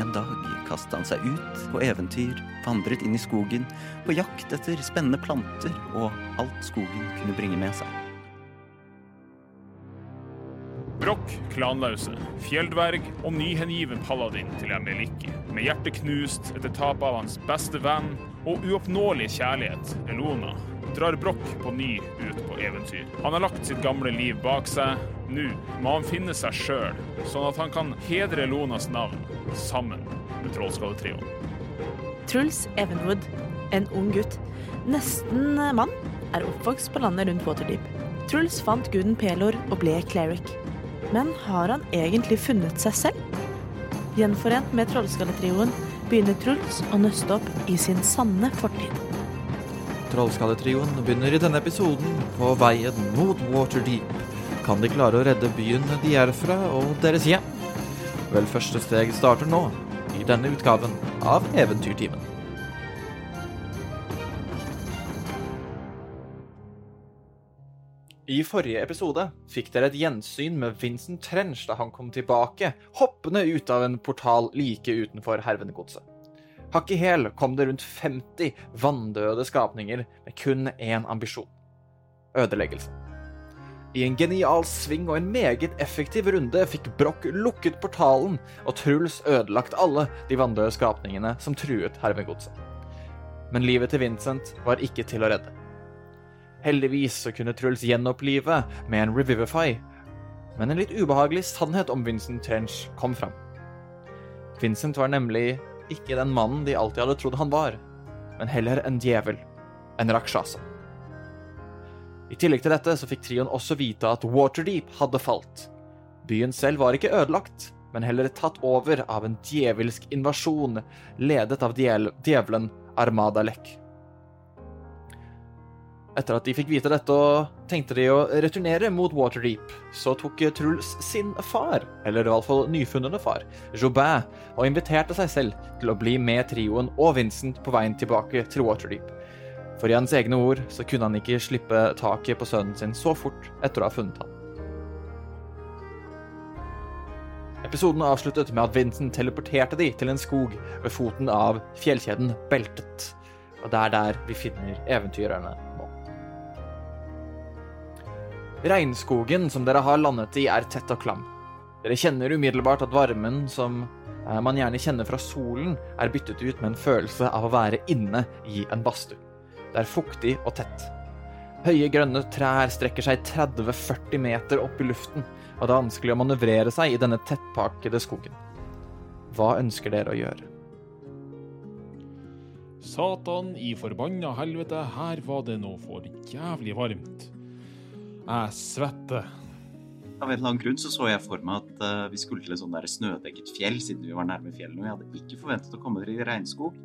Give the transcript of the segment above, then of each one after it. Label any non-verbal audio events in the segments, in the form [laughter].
en dag kastet han seg ut på eventyr, vandret inn i skogen, på jakt etter spennende planter og alt skogen kunne bringe med seg. Brokk, klanlause, fjelldverg og nyhengiven paladin til Emeliki. Med hjertet knust etter tapet av hans beste venn og uoppnåelige kjærlighet, Elona, drar Brokk på ny ut på eventyr. Han har lagt sitt gamle liv bak seg. Nå må han finne seg sjøl, sånn at han kan hedre Lonas navn sammen med Trollskalletrioen. Truls Evenwood, en ung gutt, nesten mann, er oppvokst på landet rundt Waterdeep. Truls fant guden Pelor og ble cleric. Men har han egentlig funnet seg selv? Gjenforent med Trollskalletrioen begynner Truls å nøste opp i sin sanne fortid. Trollskalletrioen begynner i denne episoden på veien mot Waterdeep. Kan de klare å redde byen de er fra, og deres hjem? Vel, første steg starter nå, i denne utgaven av Eventyrtimen. I forrige episode fikk dere et gjensyn med Vincent Trench da han kom tilbake, hoppende ut av en portal like utenfor Hervengodset. Hakk i hæl kom det rundt 50 vanndøde skapninger med kun én ambisjon ødeleggelse. I en genial sving og en meget effektiv runde fikk Broch lukket portalen, og Truls ødelagt alle de vanndøde skapningene som truet hervegodset. Men livet til Vincent var ikke til å redde. Heldigvis så kunne Truls gjenopplive med en Revivify, men en litt ubehagelig sannhet om Vincent Trench kom fram. Vincent var nemlig ikke den mannen de alltid hadde trodd han var, men heller en djevel, en rakshasa. I tillegg til dette så fikk trioen også vite at Waterdeep hadde falt. Byen selv var ikke ødelagt, men heller tatt over av en djevelsk invasjon ledet av djevelen Armada Lek. Etter at de fikk vite dette tenkte de å returnere mot Waterdeep, så tok Truls sin far, eller i hvert fall nyfunnende far, Jobin, og inviterte seg selv til å bli med trioen og Vincent på veien tilbake til Waterdeep. For i hans egne ord så kunne han ikke slippe taket på sønnen sin så fort etter å ha funnet ham. Episoden avsluttet med at Vincent teleporterte de til en skog ved foten av fjellkjeden Beltet. Og det er der vi finner eventyrerne Regnskogen som dere har landet i, er tett og klam. Dere kjenner umiddelbart at varmen som eh, man gjerne kjenner fra solen, er byttet ut med en følelse av å være inne i en badstue. Det er fuktig og tett. Høye, grønne trær strekker seg 30-40 meter opp i luften, og det er vanskelig å manøvrere seg i denne tettpakkede skogen. Hva ønsker dere å gjøre? Satan i forbanna helvete, her var det nå for jævlig varmt. Jeg svetter. Av en eller annen grunn så, så jeg for meg at uh, vi skulle til et sånn snødekket fjell, siden vi var nærme fjellet, og jeg hadde ikke forventet å komme til regnskog.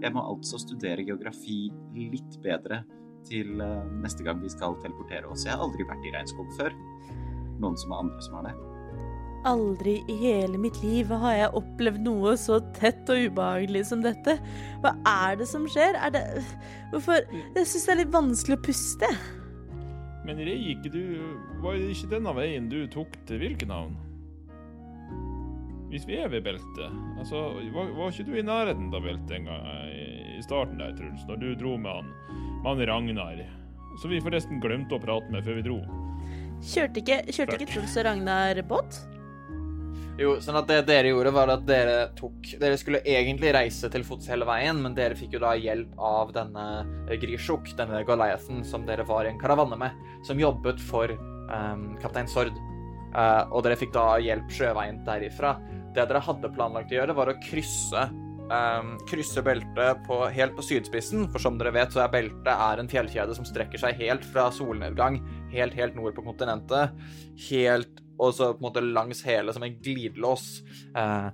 Jeg må altså studere geografi litt bedre til uh, neste gang vi skal teleportere oss. Jeg har aldri vært i regnskog før. Noen som er andre som har det. Aldri i hele mitt liv har jeg opplevd noe så tett og ubehagelig som dette. Hva er det som skjer? Er det Hvorfor Jeg syns det er litt vanskelig å puste. Men rei ikke du Var det ikke denne veien du tok til Vilkenhavn? Hvis vi er ved beltet Altså, var, var ikke du i nærheten av beltet en gang i, i starten der, Truls, når du dro med han, med han Ragnar? Så vi forresten glemte å prate med før vi dro. Kjørte ikke, kjørte ikke Truls og Ragnar båt? Jo, sånn at det dere gjorde, var at dere tok Dere skulle egentlig reise til fots hele veien, men dere fikk jo da hjelp av denne Grishuk, denne Goliathen, som dere var i en karavanne med, som jobbet for um, kaptein Sord. Uh, og dere fikk da hjelp sjøveien derifra. Det dere hadde planlagt å gjøre, var å krysse um, krysse beltet på, helt på sydspissen, for som dere vet, så er beltet er en fjellkjede som strekker seg helt fra solnedgang, helt, helt nord på kontinentet, helt og så på en måte langs hele som en glidelås eh,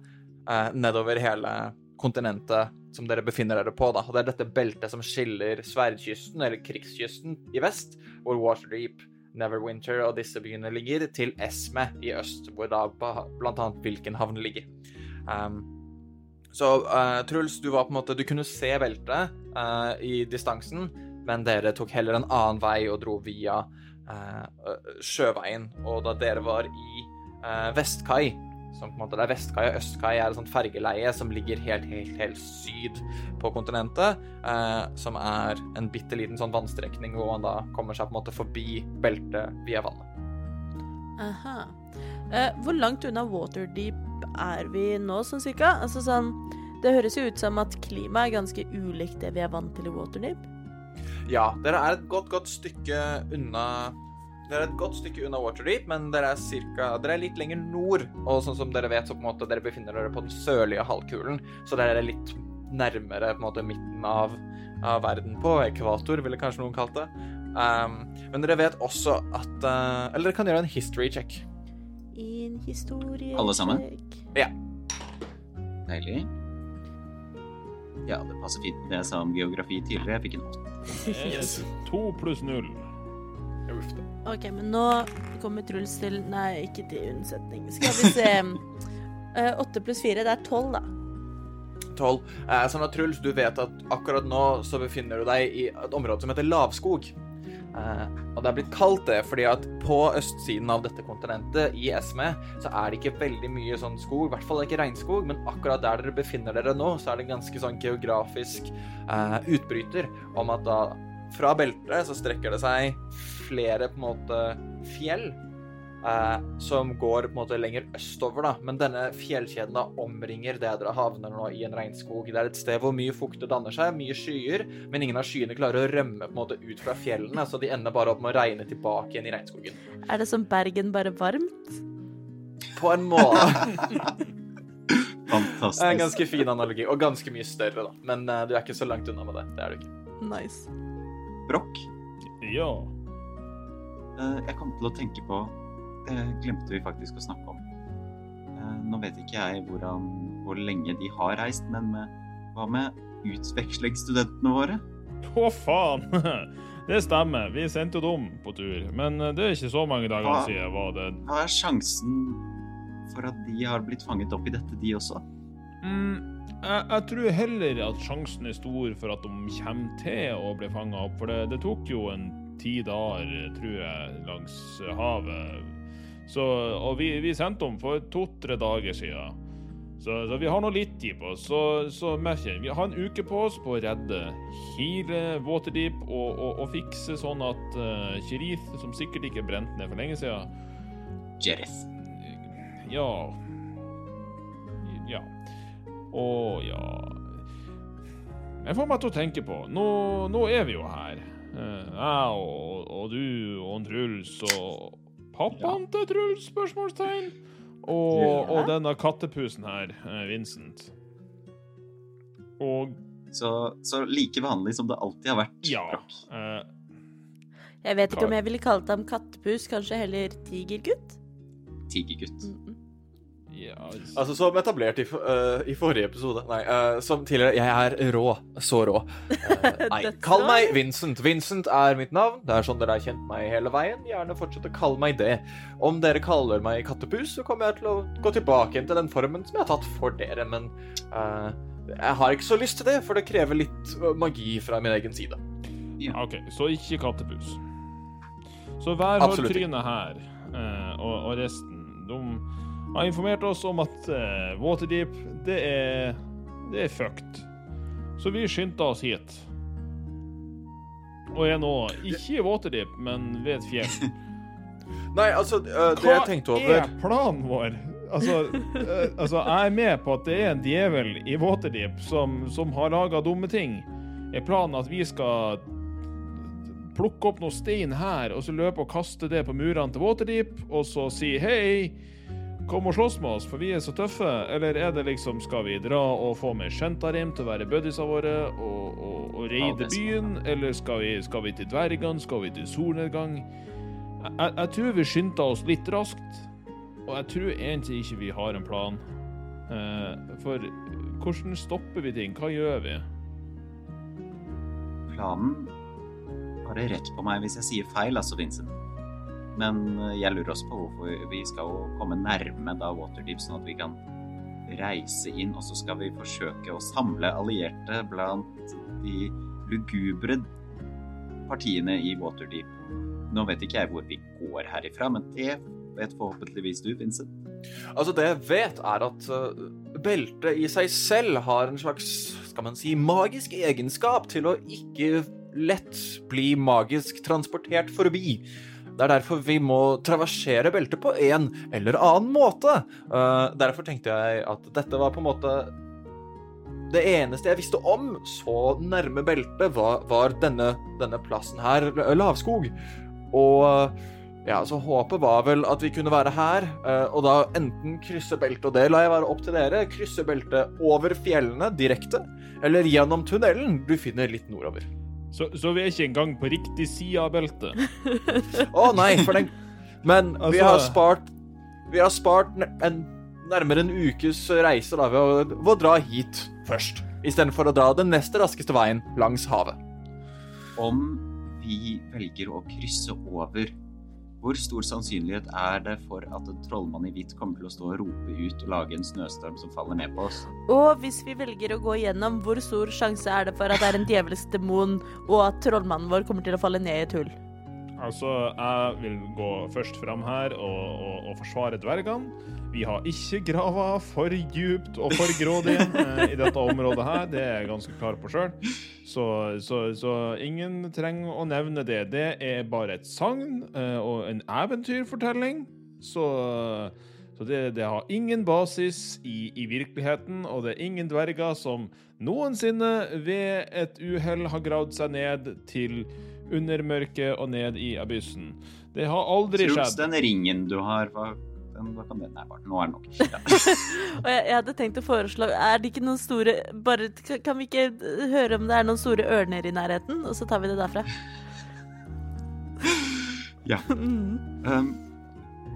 eh, nedover hele kontinentet som dere befinner dere på. da. Og Det er dette beltet som skiller sverdkysten, eller krigskysten, i vest, hvor Waterdeep, Neverwinter og disse byene ligger, til Esme i øst, hvor da annet Vilkenhavn ligger. Um, så uh, Truls, du var på en måte Du kunne se beltet uh, i distansen, men dere tok heller en annen vei og dro via sjøveien. Og da dere var i Vestkai, som på en måte det er Vestkai og Østkai er et sånt fergeleie som ligger helt, helt, helt syd på kontinentet, som er en bitte liten sånn vannstrekning hvor man da kommer seg på en måte forbi beltet via vannet. Aha. hvor langt unna Waterdeep er vi nå, sånn cirka? Altså sånn Det høres jo ut som at klimaet er ganske ulikt det vi er vant til i Waterdeep. Ja, dere er et godt, godt stykke unna dere er et godt stykke unna Waterdeep, men dere er, cirka, dere er litt lenger nord. Og sånn som dere vet, så på en måte dere befinner dere på den sørlige halvkulen, så dere er litt nærmere på en måte midten av, av verden på. Ekvator, ville kanskje noen kalt det. Um, men dere vet også at uh, Eller dere kan gjøre en history check. En historie Alle sammen? Ja. Deilig. Ja, det passer fint med det jeg sa om geografi tidligere. Jeg fikk en åtte. Yes. To pluss null. Uff da. OK, men nå kommer Truls til Nei, ikke til unnsetning. Skal vi se. [laughs] Eh, åtte pluss fire, det er tolv, da. 12. Eh, sånn at Truls, du vet at akkurat nå så befinner du deg i et område som heter lavskog. Eh, og det er blitt kalt det fordi at på østsiden av dette kontinentet, i Esme, så er det ikke veldig mye sånn skog. I hvert fall ikke regnskog, men akkurat der dere befinner dere nå, så er det en ganske sånn geografisk eh, utbryter om at da fra beltet så strekker det seg flere på en måte fjell eh, som går på en måte lenger østover, da. Men denne fjellkjeden da omringer det dere havner nå i en regnskog. Det er et sted hvor mye fukt danner seg, mye skyer, men ingen av skyene klarer å rømme på en måte ut fra fjellene, så de ender bare opp med å regne tilbake igjen i regnskogen. Er det som Bergen, bare varmt? På en måte. [laughs] Fantastisk. En ganske fin analogi, og ganske mye større, da. Men uh, du er ikke så langt unna med det. Det er du ikke. Nice. Brokk. Ja. Uh, jeg kom til å tenke på eh, glemte vi faktisk å snakke om. Eh, nå vet ikke jeg hvordan, hvor lenge de har reist, men med, hva med utvekslingsstudentene våre? Å, faen! [laughs] Det stemmer, vi sendte dem på tur. Men eh, det er ikke så mange dager Hva? siden var det Hva er sjansen for at de har blitt fanget opp i dette, de også? mm, jeg, jeg tror heller at sjansen er stor for at de kommer til å bli fanga opp. For det, det tok jo en ti dager, tror jeg, langs havet. Så, og vi, vi sendte dem for to-tre dager siden. Så, så vi har nå litt tid på oss. Så, så merker vi har en uke på oss på å redde hele Waterdeep og, og, og fikse sånn at uh, Kirith, som sikkert ikke brent ned for lenge siden Jerith. Ja Ja. Å ja Jeg får meg til å tenke på Nå, nå er vi jo her. Jeg uh, og, og du og Truls og pappaen til Truls? Spørsmålstegn. Og, Ja. og denne kattepusen her, eh, Vincent. Og Så, så like vanlig som det alltid har vært. ja eh, Jeg vet ikke om jeg ville kalt ham kattepus, kanskje heller tigergutt? Tigergutt. Mm Altså, som etablert i, øh, i forrige episode Nei, uh, som tidligere Jeg er rå. Så rå. Uh, [laughs] nei, kall meg? Vincent. Vincent er mitt navn. Det er sånn dere har kjent meg hele veien. Gjerne fortsett å kalle meg det. Om dere kaller meg kattepus, så kommer jeg til å gå tilbake til den formen som jeg har tatt for dere, men jeg har ikke så lyst til det, for det krever litt magi fra min egen side. OK, så ikke kattepus. Så hver trynet her, eh, og, og resten De har informert oss om at uh, Waterdeep, det er Det er fucked. Så vi skyndte oss hit. Og er nå ikke i Waterdeep, men ved et fjell. [laughs] Nei, altså, uh, det jeg tenkte over er planen vår? Altså, uh, altså, jeg er med på at det er en djevel i Waterdeep som, som har laga dumme ting. Er planen at vi skal plukke opp noe stein her, og så løpe og kaste det på murene til Waterdeep, og så si hei, kom og slåss med oss, for vi er så tøffe? Eller er det liksom, skal vi dra og få med Shentarim til å være buddiesa våre og, og, og raide byen? Eller skal vi, skal vi til dvergene? Skal vi til solnedgang? Jeg, jeg, tror vi skyndte oss litt raskt, og jeg tror egentlig ikke vi har en plan. Eh, for hvordan stopper vi ting? Hva gjør vi? Planen Bare rett på meg hvis jeg sier feil, altså, Vincent. Men eh, jeg lurer også på hvorfor vi skal komme nærme da Waterdeep, sånn at vi kan reise inn, og så skal vi forsøke å samle allierte blant de lugubre partiene i Waterdeep. Nå vet ikke jeg hvor vi går herifra, men det vet forhåpentligvis du, Vincent. Altså, det jeg vet, er at uh, beltet i seg selv har en slags, skal man si, magisk egenskap til å ikke lett bli magisk transportert forbi. Det er derfor vi må traversere beltet på en eller annen måte. Uh, derfor tenkte jeg at dette var på en måte Det eneste jeg visste om så nærme beltet, var, var denne, denne plassen her, lavskog. Og ja, så håpet var vel at vi kunne være her, uh, og da enten krysse beltet, og det lar jeg være opp til dere, krysse beltet over fjellene direkte, eller gjennom tunnelen du finner litt nordover. Så, så vi er ikke engang på riktig side av beltet. Å nei, for den Men vi har Altså- spart Vi har spart en, nærmere en ukes reise da, ved å, ved å dra hit først. Istedenfor å dra den neste raskeste veien langs havet. Om vi velger å krysse over, hvor stor sannsynlighet er det for at en trollmann i hvitt kommer til å stå og rope ut og lage en snøstorm som faller ned på oss? Og hvis vi velger å gå igjennom, hvor stor sjanse er det for at det er en djevelsk demon, og at trollmannen vår kommer til å falle ned i et hull? Altså, jeg vil gå først fram her og, og, og forsvare dvergene. Vi har ikke grava for djupt og for grådig eh, i dette området her, det er jeg ganske klar på sjøl. Så, så, så ingen trenger å nevne det. Det er bare et sagn eh, og en eventyrfortelling. Så, så det, det har ingen basis i, i virkeligheten, og det er ingen dverger som noensinne ved et uhell har gravd seg ned til undermørket og ned i abyssen. Det har aldri skjedd. Truls, den ringen du har, hva, den, da kan det Nei, bare, nå er det nok. [laughs] Ja. Og jeg, jeg hadde tenkt å foreslå Er det ikke noen store Bare kan kan vi ikke høre om det er noen store ørner i nærheten, og så tar vi det derfra? [laughs] Ja. [laughs] Mm. Um,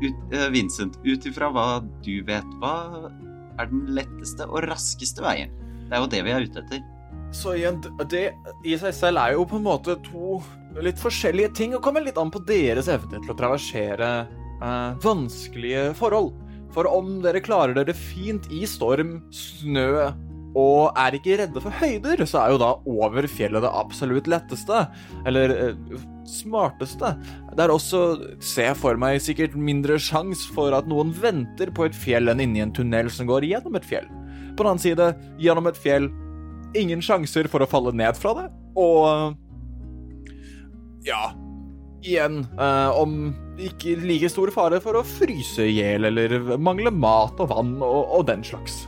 ut, uh, Vincent, ut ifra hva du vet, hva er den letteste og raskeste veien? Det er jo det vi er ute etter. Så igjen, det i seg selv er jo på en måte to litt forskjellige ting, og kommer litt an på deres evne til å traversere eh, vanskelige forhold. For om dere klarer dere fint i storm, snø og er ikke redde for høyder, så er jo da over fjellet det absolutt letteste. Eller eh, smarteste. Det er også, ser jeg for meg, sikkert mindre sjanse for at noen venter på et fjell enn inni en tunnel som går gjennom et fjell. På den annen side, gjennom et fjell, ingen sjanser for å falle ned fra det. Og ja Igjen, eh, om ikke like stor fare for å fryse i hjel eller mangle mat og vann og, og den slags.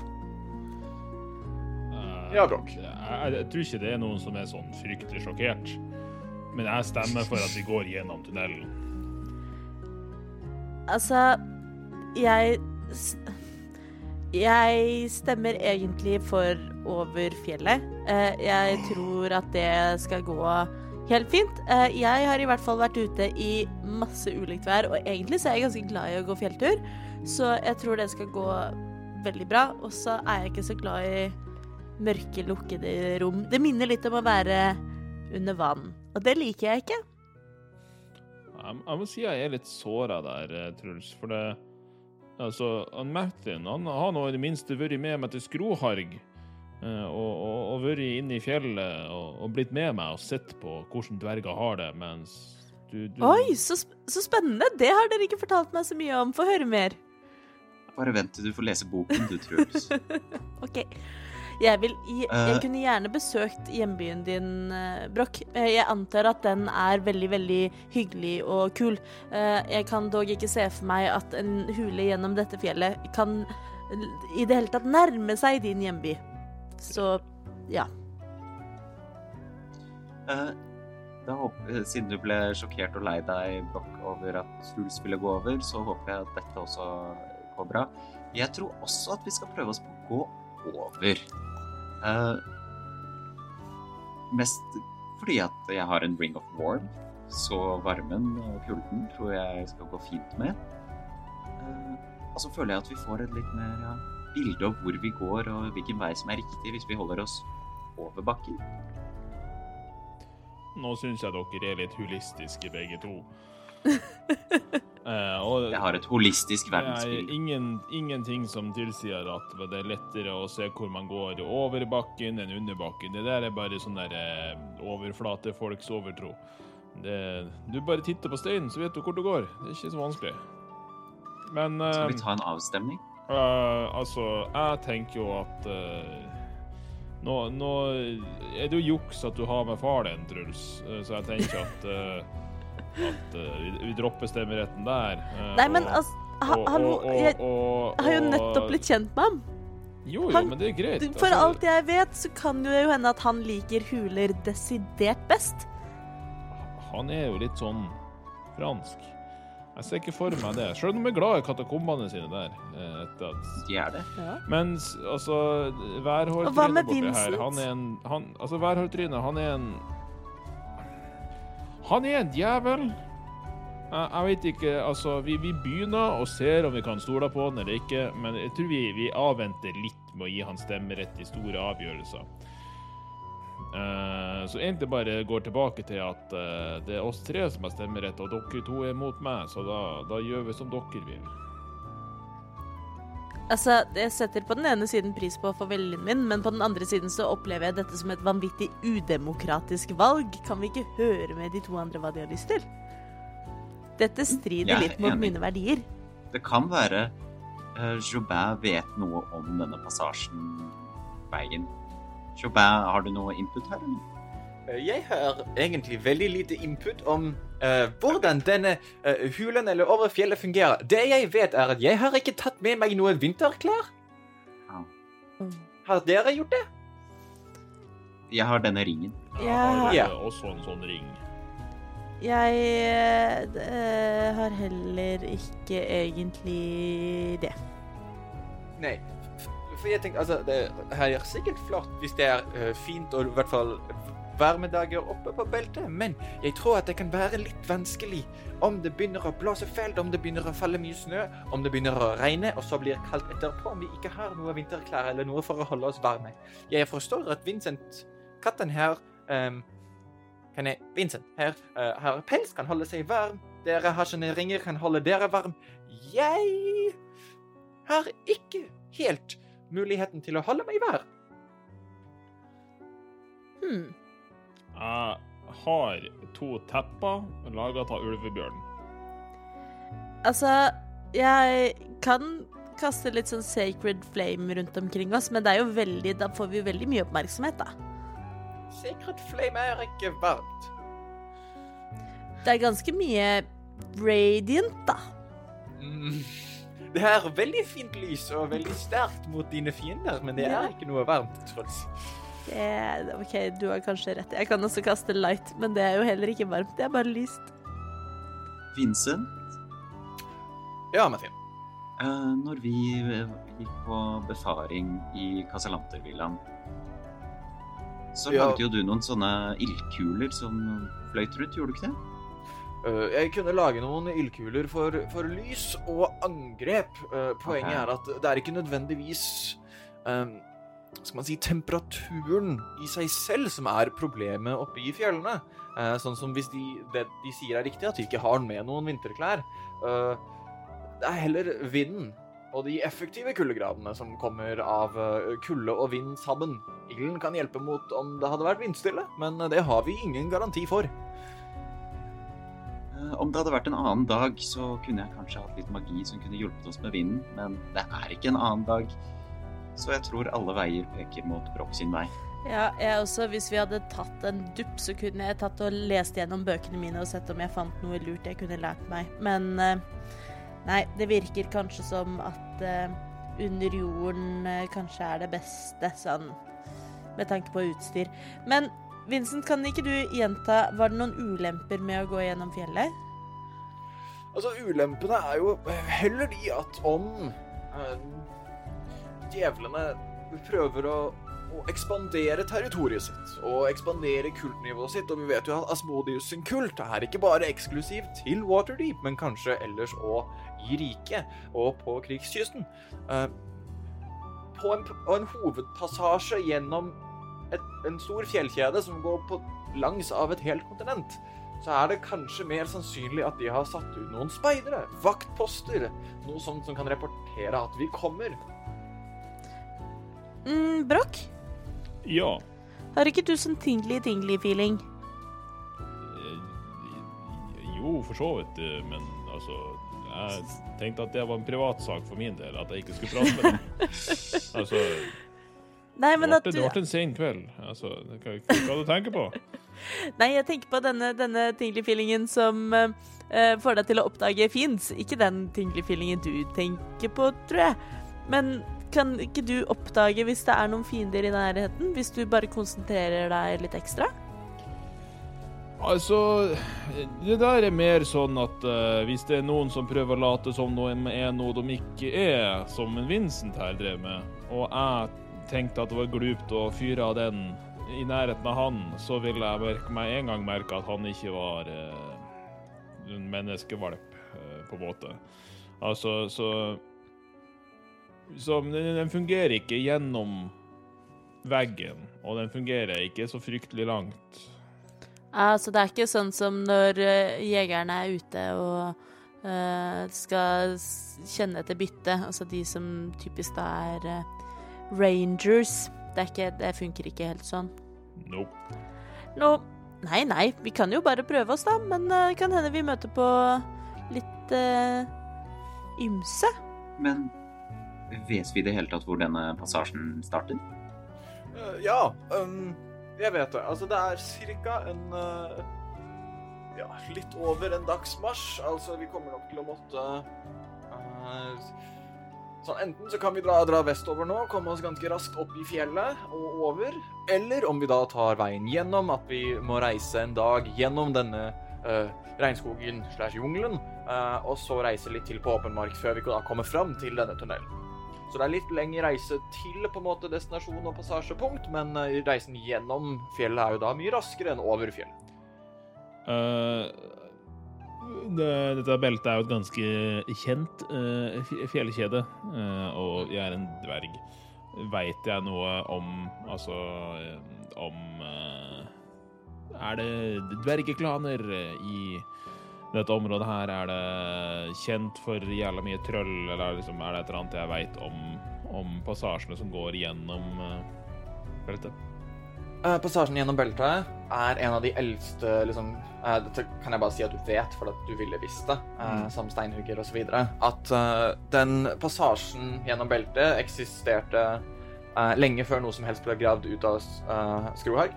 Uh, Ja, Brokk. Jeg, jeg, jeg tror ikke det er noen som er sånn fryktelig sjokkert. Men jeg stemmer for at vi går gjennom tunnelen. Altså, jeg Jeg stemmer egentlig for over fjellet. Eh, Jeg tror at det skal gå helt fint. Eh, Jeg har i hvert fall vært ute i masse ulikt vær, og egentlig så er jeg ganske glad i å gå fjelltur, så jeg tror det skal gå veldig bra. Og så er jeg ikke så glad i mørke, lukkede rom. Det minner litt om å være under vann, og det liker jeg ikke. Jeg, må si jeg er litt såra der, eh, Truls. For det Altså, Martin han har nå i det minste vært med meg til Skroharg. Eh, Og, og, og vært inne i fjellet og, og blitt med meg og sett på hvordan dverger har det, mens du, du Oi, så, sp så spennende! Det har dere ikke fortalt meg så mye om. Få høre mer. Bare vent til du får lese boken, du, Truls. [laughs] OK. Jeg, vil, jeg, jeg Eh. kunne gjerne besøkt hjembyen din, Brokk. Broch. Eh, Jeg antar at den er veldig, veldig hyggelig og kul. Eh, Jeg kan dog ikke se for meg at en hule gjennom dette fjellet kan i det hele tatt nærme seg din hjemby. Så ja. Uh, da håper, siden du ble sjokkert og lei deg, Broch, over at Truls ville gå over, så håper jeg at dette også går bra. Jeg tror også at vi skal prøve oss på å gå over. Uh, mest fordi at jeg har en ring of warm, så varmen og kulden tror jeg skal gå fint med. Uh, og så føler jeg at vi får et litt mer ja, bilde av hvor vi går og hvilken vei som er riktig hvis vi holder oss over bakken? Nå syns jeg dere er litt holistiske, begge to. [laughs] Eh, og Jeg har et holistisk er verdensbilde. ingen, ingenting som tilsier at det er lettere å se hvor man går over bakken enn under bakken. Det der er bare sånn der eh, overflatefolks overtro. Det, du bare titter på steinen, så vet du hvor du går. Det er ikke så vanskelig. Men Skal eh, vi ta en avstemning? Eh, altså, jeg tenker jo at uh, nå, nå er det jo juks at du har med far din, Truls, uh, så jeg tenker at, at vi, vi dropper stemmeretten der. Nei, men og- altså ha, og- Hallo, jeg og- har jo nettopp blitt kjent med ham. Jo, jo, han- men det er greit. For altså, alt jeg vet, så kan det jo hende at han liker huler desidert best. Han er jo litt sånn fransk. Jeg ser ikke for meg det. Selv om de er glad i katakombene sine der. eh, Etter at De er det. Mens altså Værhårtrynet borti her? Han er en han, Altså, Værhårtrynet, han er en Han er en djevel. Jeg, jeg vet ikke Altså, vi, vi begynner og ser om vi kan stole på han eller ikke, men jeg tror vi, vi avventer litt med å gi han stemmerett i store avgjørelser. Eh, så egentlig bare går tilbake til at uh, det er oss tre som har stemmerett, og dere to er mot meg, så da, da gjør vi som dere vil. Altså, Jeg setter på den ene siden pris på å få viljen min, men på den andre siden så opplever jeg dette som et vanvittig udemokratisk valg. Kan vi ikke høre med de to andre hva de har lyst til? Dette strider er litt mot enig. mine verdier. Det kan være uh, Jobin vet noe om denne passasjen veien. Jobin, har du noe input her? Eh, Jeg har egentlig veldig lite input om uh, hvordan denne uh, hulen eller over fjellet fungerer. Det jeg vet, er at jeg har ikke tatt med meg noen vinterklær. Ja. Har dere gjort det? Jeg har denne ringen. Jeg har Ja. også en sånn ring. Jeg uh, har heller ikke egentlig det. Nei. For jeg tenkte, altså, det her er sikkert flott hvis det er uh, fint og i hvert fall varmedager oppe på beltet, men jeg tror at det kan være litt vanskelig om det begynner å blåse fælt, om det begynner å falle mye snø, om det begynner å regne, og så blir det kaldt etterpå, om vi ikke har noe vinterklær eller noe for å holde oss varme. Jeg forstår at Vincent, katten her, um, kan jeg, Vincent her, uh, har pels, kan holde seg varm, dere har sånne ringer, kan holde dere varm. Jeg har ikke helt muligheten til å holde meg i vær. Hmm. Jeg har to tepper laga av ulvebjørn. Altså, jeg kan kaste litt sånn sacred flame rundt omkring oss, men det er jo veldig, da får vi jo veldig mye oppmerksomhet, da. Sacred flame er ikke varmt. Det er ganske mye radiant, da. Mm. Det er veldig fint lys og veldig sterkt mot dine fiender, men det er ikke noe varmt, Truls. Det, OK, du har kanskje rett. Jeg kan også kaste light, men det er jo heller ikke varmt. Det er bare lyst. Vincent, Ja, Martin. Uh, når vi gikk på befaring i Casalantervillaen, så Ja. lagde jo du noen sånne ildkuler som fløyt rundt, gjorde du ikke det? Uh, jeg kunne lage noen ildkuler for, for lys og angrep. Uh, poenget okay. er at det er ikke nødvendigvis um, skal man si, temperaturen i seg selv som er problemet oppe i fjellene. Uh, sånn som hvis de, det de sier er riktig, at de ikke har med noen vinterklær. Uh, det er heller vinden og de effektive kuldegradene som kommer av uh, kulde og vind sammen. Ilden kan hjelpe mot om det hadde vært vindstille, men det har vi ingen garanti for. Eh, Om det hadde vært en annen dag, så kunne jeg kanskje hatt litt magi som kunne hjulpet oss med vinden, men det er ikke en annen dag. Så jeg tror alle veier peker mot Broch sin vei. Ja, jeg også. Hvis vi hadde tatt en dupp, så kunne jeg tatt og lest gjennom bøkene mine og sett om jeg fant noe lurt jeg kunne lært meg. Men eh, nei, det virker kanskje som at eh, under jorden kanskje er det beste, sånn med tanke på utstyr. Men Vincent, kan ikke du gjenta, var det noen ulemper med å gå gjennom fjellet? Altså, ulempene er jo heller de at om eh, djevlene prøver å, å ekspandere territoriet sitt og ekspandere kultnivået sitt, og vi vet jo at Asmodius sin kult er ikke bare eksklusiv til Waterdeep, men kanskje ellers òg i riket og på krigskysten. Eh, på en, en hovedpassasje gjennom et, en stor fjellkjede som går på langs av et helt kontinent, så er det kanskje mer sannsynlig at de har satt ut noen speidere, vaktposter, noe sånt som kan rapportere at vi kommer. Mm, Broch, Ja. har ikke du sånn tingly-tingly-feeling? Eh, Jo, for så vidt, eh, men altså Jeg tenkte at det var en privatsak for min del, at jeg ikke skulle prate med dem. [laughs] Altså, Nei, men at det ble en sen kveld. Altså, hva, hva du tenker på? [laughs] Nei, jeg tenker på denne, denne tingly-feelingen som uh, får deg til å oppdage fins. Ikke den tingly-feelingen du tenker på, tror jeg. Men kan ikke du oppdage hvis det er noen fiender i nærheten? Hvis du bare konsentrerer deg litt ekstra? Altså, det der er mer sånn at uh, hvis det er noen som prøver å late som noe er noe de ikke er, som en Vincent her drev med, og jeg tenkte at det var glupt å fyre av den i nærheten av han, så ville jeg merke meg en gang merke at han ikke var eh, en menneskevalp, eh, på en måte. Altså, så Så den, den fungerer ikke gjennom veggen, og den fungerer ikke så fryktelig langt. Ja, så det er ikke sånn som når eh, jegerne er ute og uh, skal kjenne etter bytte, altså de som typisk da er eh, rangers. Det, er ikke, det funker ikke helt sånn. Nope. No. nei, nei, vi kan jo bare prøve oss da, men det kan hende vi møter på litt uh, ymse. Men vet vi i det hele tatt hvor denne passasjen starter? Uh, ja, um, jeg vet det. Altså, det er cirka en uh, Ja, litt over en dagsmarsj. Altså, vi kommer nok til å måtte eh, Sånn, Enten så kan vi dra, dra vestover nå, komme oss ganske raskt opp i fjellet og over. Eller om vi da tar veien gjennom, at vi må reise en dag gjennom denne uh, regnskogen slash jungelen, uh, og så reise litt til på åpen mark før vi da kommer fram til denne tunnelen. Så det er litt lengre reise til på en måte destinasjon og passasjepunkt, men eh, reisen gjennom fjellet er jo da mye raskere enn over fjellet. Det, dette beltet er jo et ganske kjent eh, fjellkjede, eh, og jeg er en dverg. Veit jeg noe om Altså eh, om Er det dvergeklaner i dette området her? Er det kjent for jævla mye trøll, eller liksom, er det et eller annet jeg veit om, om passasjene som går gjennom beltet? Eh, passasjen gjennom beltet er en av de eldste liksom, eh, Dette kan jeg bare si at du vet, for at du ville visst det, eh, Mm. som steinhugger osv. At den passasjen gjennom beltet eksisterte lenge før noe som helst ble gravd ut av skrohaug.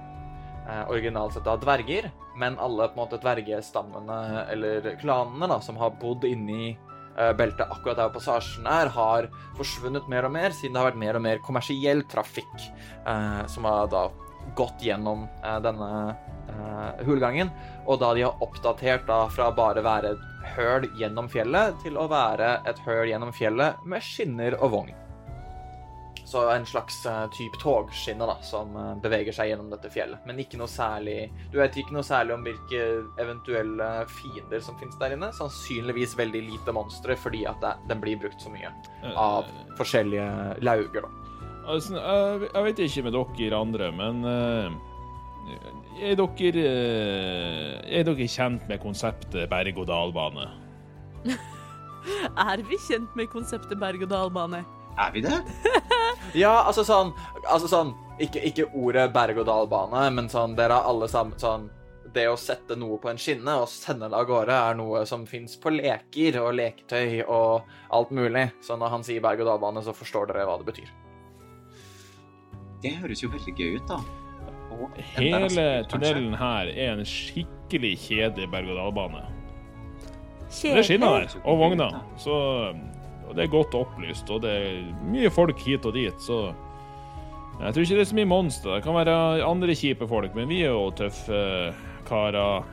Originalt sett av dverger, men alle på en måte dvergestammene eller klanene da, som har bodd inni beltet akkurat der passasjen er, har forsvunnet mer og mer, siden det har vært mer og mer kommersiell trafikk eh, som har da gått gjennom eh, denne eh, hulgangen. Og da de har oppdatert da fra bare være et høl gjennom fjellet til å være et høl gjennom fjellet med skinner og vogn. Så en slags uh, type togskinne da, som eh, beveger seg gjennom dette fjellet. Men ikke noe særlig Du vet ikke noe særlig om hvilke eventuelle fiender som finnes der inne. Sannsynligvis veldig lite monstre, fordi at det, den blir brukt så mye av forskjellige lauger, da. Altså, jeg, jeg vet ikke med dere andre, men eh, er dere eh, Er dere kjent med konseptet berg-og-dal-bane? [laughs] Er vi kjent med konseptet berg-og-dal-bane? Er vi det? [laughs] Ja, altså sånn, altså sånn ikke, ikke ordet berg-og-dal-bane, men sånn dere har alle sammen sånn Det å sette noe på en skinne og sende det av gårde er noe som fins på leker og leketøy og alt mulig. Så når han sier berg-og-dal-bane, så forstår dere hva det betyr. Det høres jo veldig gøy ut, da. Og Hele tunnelen her er en skikkelig kjedelig berg-og-dal-bane. Det er skinner der, og vogner. Så og det er godt opplyst, og det er mye folk hit og dit, så jeg tror ikke det er så mye monster. Det kan være andre kjipe folk, men vi er jo tøffe karer.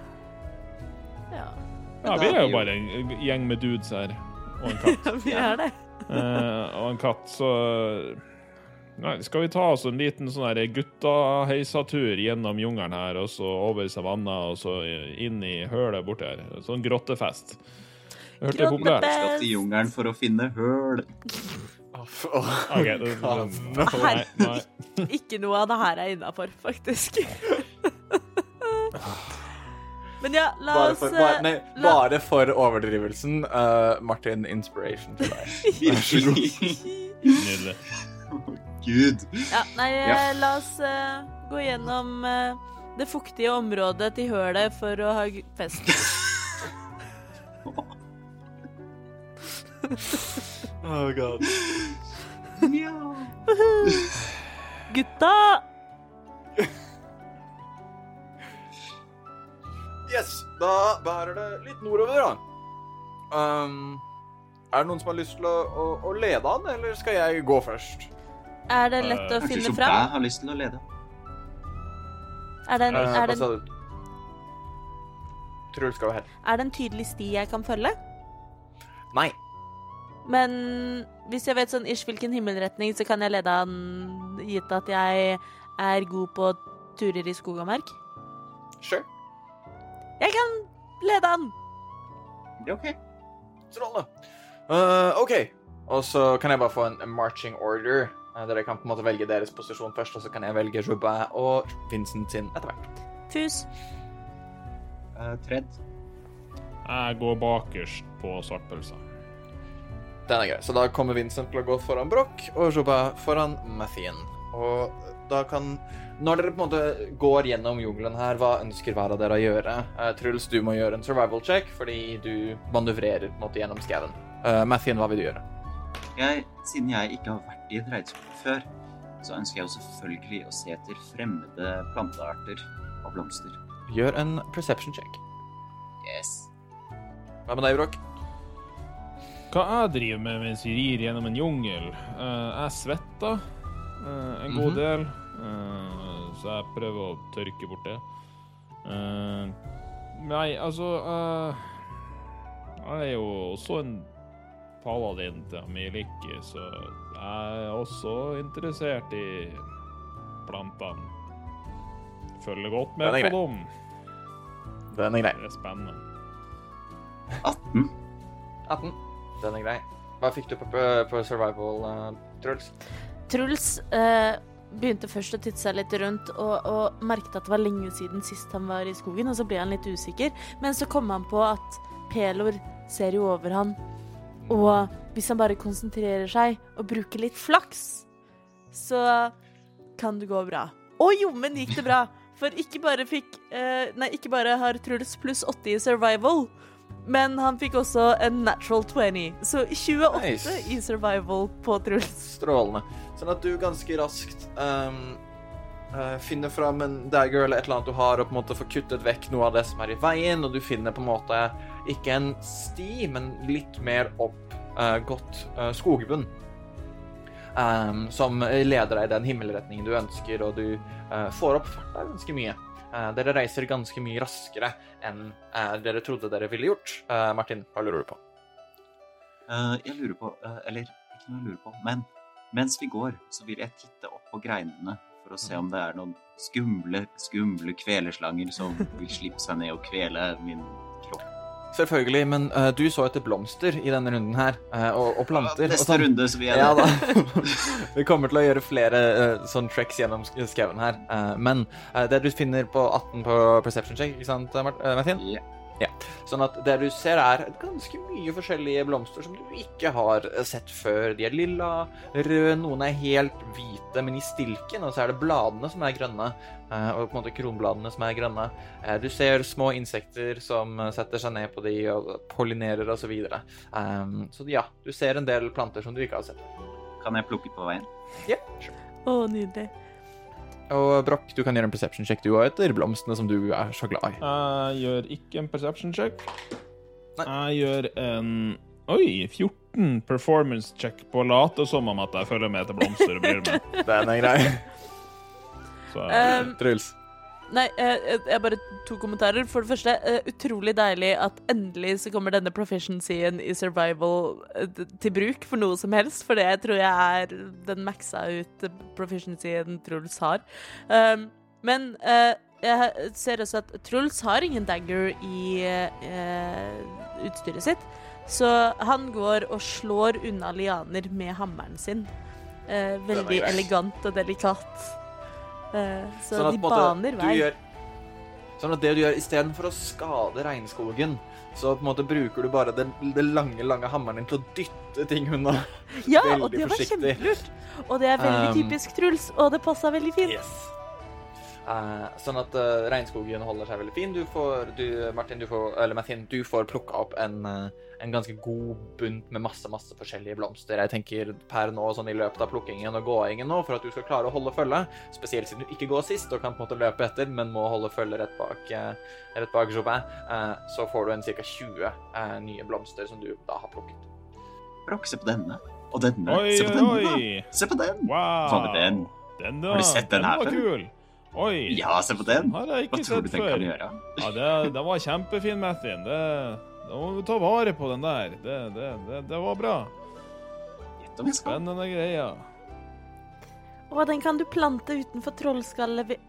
Ja, Ja, vi er jo bare en gjeng med dudes her, og en katt. [laughs] ja, vi er det. Eh, og en katt, så Nei, skal vi ta oss en liten sånn gutta-heisatur gjennom jungelen her, og så over savanna, og så inn i hølet borti her? Sånn grottefest. Hørte det populært. Skal til jungelen for å finne høl. Okay, det. Det, nei, nei. Ikke noe av det her er innafor, faktisk. Men ja, la Bare for, eh, bare, nei, la- bare for overdrivelsen. Uh, Martin, inspiration til deg. [laughs] Vær så god. [laughs] Nydelig. Gud. Ja, nei, eh, Ja. la oss uh, gå gjennom uh, det fuktige området til hølet for å ha fest. [laughs] Oh god. Gutta! Yes, da bærer det litt nordover, da. Um, er det noen som har lyst til å, å, å lede han, eller skal jeg gå først? Er det lett å Eh, finne Kanskje fram? har lyst til å lede. Er det, en, Eh, er, hva det sa du? Truls skal jo her. er det en tydelig sti jeg kan følge? Nei. Men hvis jeg vet sånn ish hvilken himmelretning, så kan jeg lede han, gitt at jeg er god på turer i skog og mark. Sure. Jeg kan lede han! Det er OK. Strålende. Uh, OK. Og så kan jeg bare få en, en marching order. Uh, dere kan på en måte velge deres posisjon først, og så kan jeg velge Joubin og Vincent sin etter hvert. Fus. Uh, Tredd. Jeg går bakerst på svartpølsa. Den er grei. Så da kommer Vincent til å gå foran Broch, og Joubin foran Mathien. Og da kan Når dere på en måte går gjennom jungelen her, hva ønsker hver av dere å gjøre? Uh, Truls, du må gjøre en survival check, fordi du manøvrerer på en måte gjennom skauen. Uh, Mathien, hva vil du gjøre? Jeg, siden jeg ikke har vært i et regnskog før, så ønsker jeg jo selvfølgelig å se etter fremmede plantearter og blomster. Gjør en perception check. Yes. Hva med deg, Brokk? Hva jeg driver med mens vi rir gjennom en jungel? Eh, jeg svetter eh, en god Mhm. del, eh, så jeg prøver å tørke bort det. Eh, nei, altså eh, Jeg er jo også en paladin til Amiliki så jeg er også interessert i plantene. Følger godt med på dem. Den er grei. Det er spennende. 18. 18. Den er grei. Hva fikk du på, på, på survival, uh, Truls? Truls uh, begynte først å titte seg litt rundt og, og merket at det var lenge siden sist han var i skogen, og så ble han litt usikker. Men så kom han på at Pelor ser jo over han, og hvis han bare konsentrerer seg og bruker litt flaks, så kan det gå bra. Og jommen gikk det bra, for ikke bare fikk eh, Nei, ikke bare har Truls pluss 80 i survival, men han fikk også en natural 20. Så 28 Nice. i survival på Truls. Strålende. Sånn at du ganske raskt um, uh, finner fram en dagger eller et eller annet du har, og på en måte får kuttet vekk noe av det som er i veien, og du finner på en måte ikke en sti, men litt mer opp godt eh, skogbunn. Um, som leder deg i den himmelretningen du ønsker, og du uh, får opp farta ganske mye. Uh, dere reiser ganske mye raskere enn uh, dere trodde dere ville gjort. Eh, Martin, hva lurer du på? Eh, jeg lurer på eh, Eller ikke noe jeg lurer på, men mens vi går, så vil jeg titte opp på greinene for å se om det er noen skumle, skumle kvelerslanger som vil slippe seg ned og kvele min. Selvfølgelig, men uh, du så etter blomster i denne runden her, uh, og, og planter. Ja, Neste sånn. runde så vil jeg Ja. [laughs] [laughs] Vi kommer til å gjøre flere uh, sånn treks gjennom sk- skauen her. men det du finner på 18 på perception check, ikke sant, Martin? Martin? Ja. Sånn at det du ser er ganske mye forskjellige blomster som du ikke har sett før. De er lilla, røde, noen er helt hvite, men i stilken, og så er det bladene som er grønne. eh, og på en måte kronbladene som er grønne. Eh, du ser små insekter som setter seg ned på de og pollinerer og så videre. Um, så ja, du ser en del planter som du ikke har sett. Kan jeg plukke på veien? Ja, sure. Å, nydelig. Og Broch, du kan gjøre en perception check du òg etter blomstene som du er så glad i. Jeg gjør ikke en perception check. Nei. Jeg gjør en Oi, 14 performance check på å late som om at jeg følger med til blomster og bryr meg. [laughs] Den er grei. Så Um, Truls. Nei, eh, jeg jeg bare to kommentarer. For det første, eh, utrolig deilig at endelig så kommer denne proficiency-en i survival eh, til bruk for noe som helst, for det tror jeg er den maxa ut proficiency-en Truls har. Um, men uh, jeg ser også at Truls har ingen dagger i uh, utstyret sitt. Så han går og slår unna lianer med hammeren sin. Uh, veldig elegant og delikat. Eh, så Sånn at, de måte, baner vei. Gjør, sånn at det du gjør istedenfor å skade regnskogen, så på en måte bruker du bare den, den lange, lange hammeren din til å dytte ting unna. Ja, [laughs] og veldig det var kjempelurt. Og det er veldig Um, typisk Truls, og det passa veldig fint. Eh, sånn at uh, regnskogen holder seg veldig fin. Du får, du, Martin, du får, eller Martin, du får plukka opp en, uh, en ganske god bunt med masse masse forskjellige blomster. Jeg tenker per nå, sånn i løpet av plukkingen og gåingen nå, for at du skal klare å holde følge, spesielt siden du ikke går sist og kan på en måte løpe etter, men må holde følge rett bak, rett bak Jobin, eh, så får du en ca. 20 eh, nye blomster som du da har plukket. Brokk, se på denne. Og denne. Oi, se på oi, denne, da. oi. Se på den. Wow. Den? Den, da. Har du sett den her var før? kul. Oi. Ja, se på den. Har jeg Hva ikke tror du den før. kan gjøre? Ja, det, det var kjempefin, Mathin. Det, da må du ta vare på den der. Det, det, det, det var bra. Gjett om jeg skal. Spennende greier. Å, den kan du plante utenfor trollskallet vi...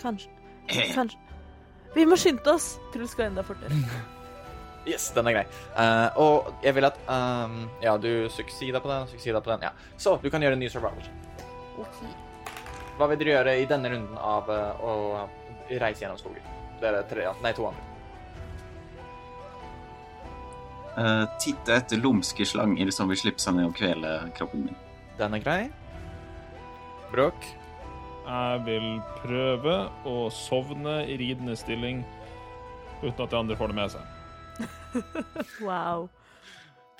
Kanskje Eh, Kanskje Vi må skynde oss. Truls går enda fortere. [laughs] Yes, den er grei. Eh, og jeg vil at ehm, Ja, du suksida på den, suksida på den. Ja. Så du kan gjøre en ny survival. Hva vil dere gjøre i denne runden av eh, å reise gjennom skogen? Dere tre, nei, to andre. Uh, titte etter lumske slanger som vil slippe seg ned og kvele kroppen min. Den er grei. Bråk. Jeg vil prøve å sovne i ridende stilling uten at de andre får det med seg. [laughs] Wow.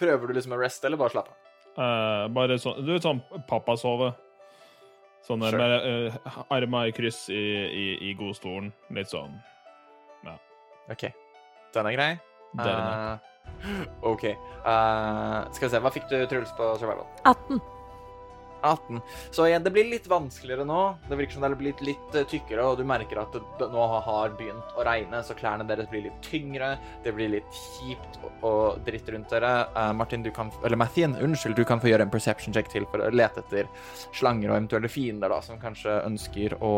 Prøver du liksom å reste, eller bare slappe av? Uh, bare sånn Du vet sånn pappasove? Sånn Sure. med uh, armer i kryss i, i, i godstolen. Litt sånn. OK. Den er grei. Den er. Eh, OK. Uh, skal vi se, hva fikk du, Truls, på survival? 18. 18. Så igjen, det blir litt vanskeligere nå. Det virker som det er blitt litt eh, tykkere, og du merker at det, nå har begynt å regne, så klærne deres blir litt tyngre. Det blir litt kjipt og, og dritt rundt dere. Eh, Martin, du kan Eller Mathien, unnskyld, du kan få gjøre en perception check til for å lete etter slanger og eventuelle fiender da, som kanskje ønsker å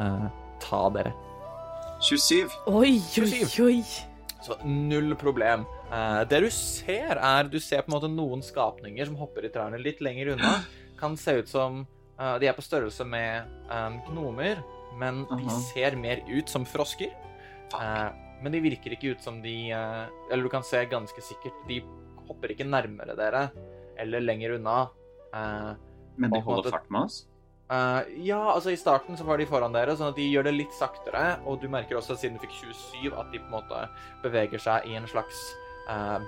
eh, ta dere. 27. Oi, oi, oi. Så null problem. Eh, det du ser, er Du ser på en måte noen skapninger som hopper i trærne litt lenger unna. Kan se ut som uh, De er på størrelse med um, gnomer, men de ser mer ut som frosker. Uh, men de virker ikke ut som de Eller du kan se ganske sikkert De hopper ikke nærmere dere eller lenger unna. Men de holder fart med oss? Ja, altså i starten så var de foran dere, sånn at de gjør det litt saktere. Og du merker også, siden du fikk 27, at de på en måte beveger seg i en slags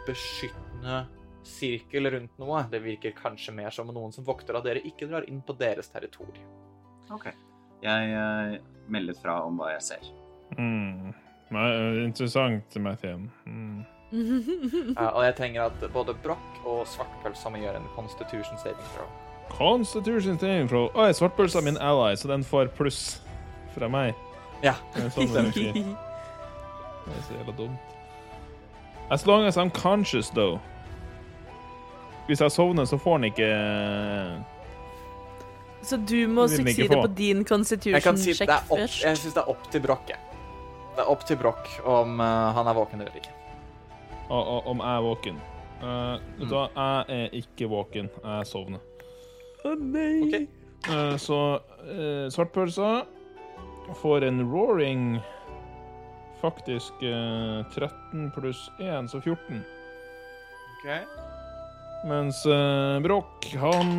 beskyttende sirkel rundt noe. Det virker kanskje mer som noen som vokter at dere ikke drar inn på deres territorium. OK. Jeg uh, melder fra om hva jeg ser. Mm. Interessant, Mathien. Mm. uh, og jeg trenger at både Broch og Svartpølsa må gjøre en constitution saving throw. Constitution saving throw. Oi, svartpølsa er min ally, så den får pluss fra meg. Ja. Det er sånn. [laughs] Det er så jævla dumt. As long as I'm conscious, though. Hvis jeg sovner, så får han ikke Så du må sukside på din constitution-sjekk si først. jeg syns det er opp til Broch. jeg. Det er opp til Broch om eh, han er våken eller ikke. Og, og, om jeg er våken. Uh, mm. da, jeg er ikke våken. Jeg sovner. Å nei. Okay. Uh, så uh, svartpølsa får en roaring Faktisk uh, 13 pluss 1, så 14. Ok. Mens uh, Broch, han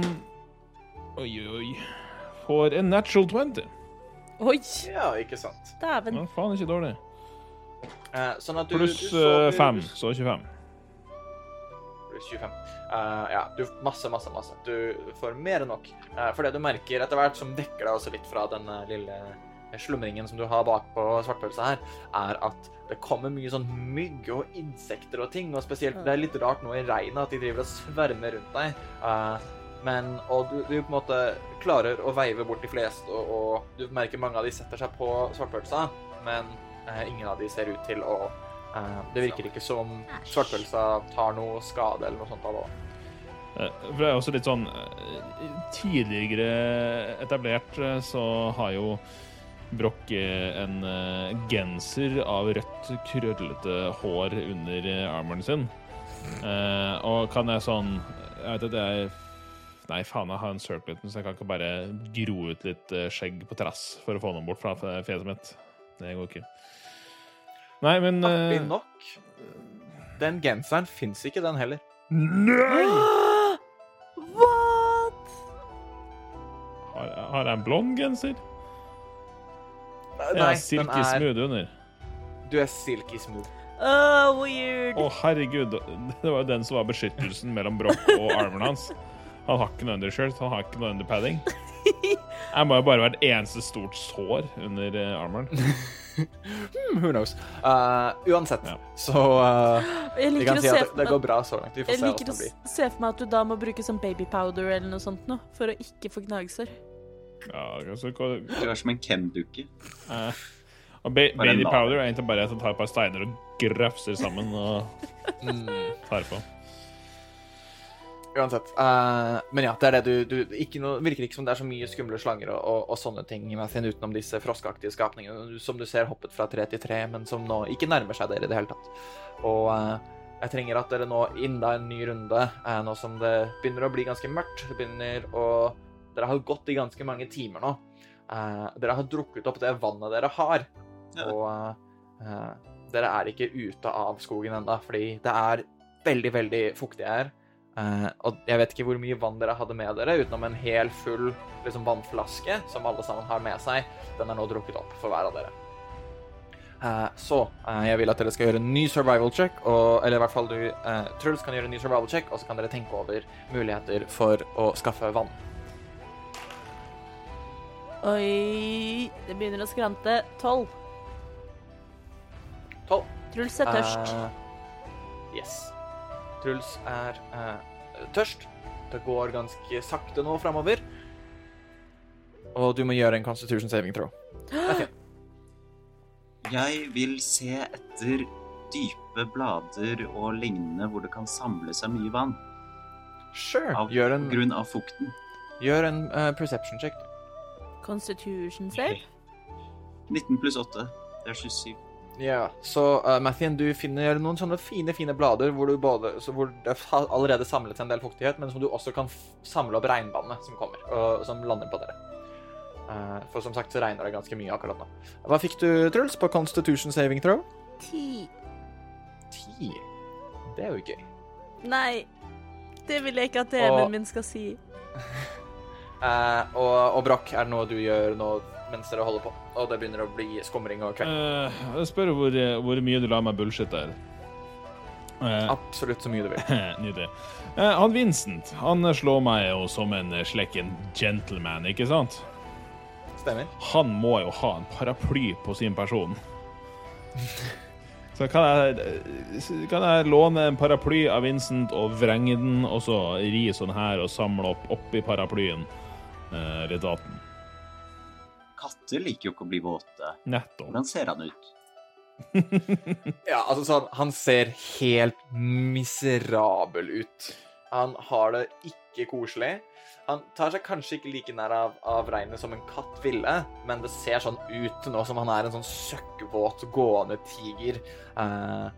Oi, oi. Får en natural 20. Oi, Ja, ikke sant. dæven. Ja, faen, ikke dårlig. Eh, sånn at du Pluss du så, 5, så 25. Pluss 25. Uh, ja, du masse, masse, masse. Du får mer enn nok. Uh, for det du merker etter hvert, som dekker deg også litt fra den eh, lille slumringen som du har bakpå svartpølsa her, er at det kommer mye sånn mygg og insekter og ting, og spesielt det er litt rart nå i regnet at de driver og svermer rundt deg. Uh, men, og du, du på en måte klarer å veive bort de fleste, og, og du merker mange av de setter seg på svartpølsa, men uh, ingen av de ser ut til å uh, Det virker ikke som svartpølsa tar noe skade eller noe sånt av det. For det er også litt sånn Tidligere etablert så har jo Broch en eh, genser av rødt, krøllete hår under eh, armoren sin. Eh, og kan jeg sånn Jeg vet at jeg Nei, faen, jeg har en circleten, så jeg kan ikke bare gro ut litt skjegg på trass for å få noe bort fra fjeset mitt. Det går ikke. Nei, men Artig nok. Den genseren fins ikke, den heller. Nei! [gasps] What? Har, har jeg en blond genser? Nei, Ja, den silky er smooth under. Du er silky smooth. Oh, weird. Å, herregud. [laughs] Det var jo den som var beskyttelsen mellom Broch og armen hans. Han har ikke noe undershirt, han har ikke noe underpadding. [laughs] Jeg må jo bare være et eneste stort sår under eh, armoren. [laughs] Hmm, who knows? Uh, uansett, Ja. så uh, Jeg vi kan å si at det, for det går bra så langt. Vi får jeg se liker hvordan det blir. å se for meg at du da må bruke sånn babypowder eller noe sånt nå, for å ikke få gnagsår. Ja, altså, hva- Du er som en Ken-dukke. eh, og ba baby powder er egentlig bare at jeg tar et par steiner og grafser sammen og Mm. tar på. Uansett. Uh, men ja, det er det du, du ikke noe, Virker ikke som det er så mye skumle slanger og, og, og sånne ting i Mathien utenom disse froskeaktige skapningene som du ser hoppet fra tre til tre, men som nå ikke nærmer seg dere i det hele tatt. Og uh, jeg trenger at dere nå enda en ny runde, uh, nå som det begynner å bli ganske mørkt. Det begynner å Dere har gått i ganske mange timer nå. Eh, dere har drukket opp det vannet dere har. Og eh, dere er ikke ute av skogen ennå, fordi det er veldig, veldig fuktig her. Uh, og jeg vet ikke hvor mye vann dere hadde med dere, utenom en hel full liksom, vannflaske som alle sammen har med seg. Den er nå drukket opp for hver av dere. Uh, så uh, jeg vil at dere skal gjøre en ny survival check, og, eller i hvert fall du, Truls, kan gjøre en ny survival check, og så kan dere tenke over muligheter for å skaffe vann. Oi, det begynner å skrante. Tolv. Tolv. Truls er tørst. Uh, yes. Truls er uh, tørst. Det går ganske sakte nå framover. Og du må gjøre en constitution saving throw. Okay. [gasps] Jeg vil se etter dype blader og lignende hvor det kan samle seg mye vann. Sure. Av Gjør en, grunn av fukten. gjør en uh, perception check. Constitution save. 19 pluss 8. Det er 27. Ja, så uh, Mathien, du finner noen sånne fine, fine blader hvor, du både, så hvor det har allerede samlet seg en del fuktighet, men som du også kan f samle opp regnvannet som kommer, og som lander på dere. Uh, for som sagt så regner det ganske mye akkurat nå. Hva fikk du, Truls, på Constitution saving throw? Ti. Ti. Det er jo gøy. Nei, det vil jeg ikke at Og- DM-en min skal si. [laughs] Eh, og, og Brakk, er det noe du gjør nå mens dere holder på? Og det begynner å bli skumring og kveld? Uh, jeg spør hvor, hvor mye du lar meg bullshit der. Uh, Absolutt så mye du vil. [laughs] Nydelig. Han Vincent han slår meg jo som en slekken gentleman, ikke sant? Stemmer. Han må jo ha en paraply på sin person. Så kan jeg, kan jeg låne en paraply av Vincent og vrenge den, og så ri sånn her og samle opp oppi paraplyen eh, litt? Katter liker jo ikke å bli våte. Nettopp. Hvordan ser han ut? [laughs] Ja, altså sånn, han ser helt miserabel ut. Han har det ikke koselig. Han tar seg kanskje ikke like nær av, av regnet som en katt ville, men det ser sånn ut nå som han er en sånn søkkvåt, gående tiger. Uh...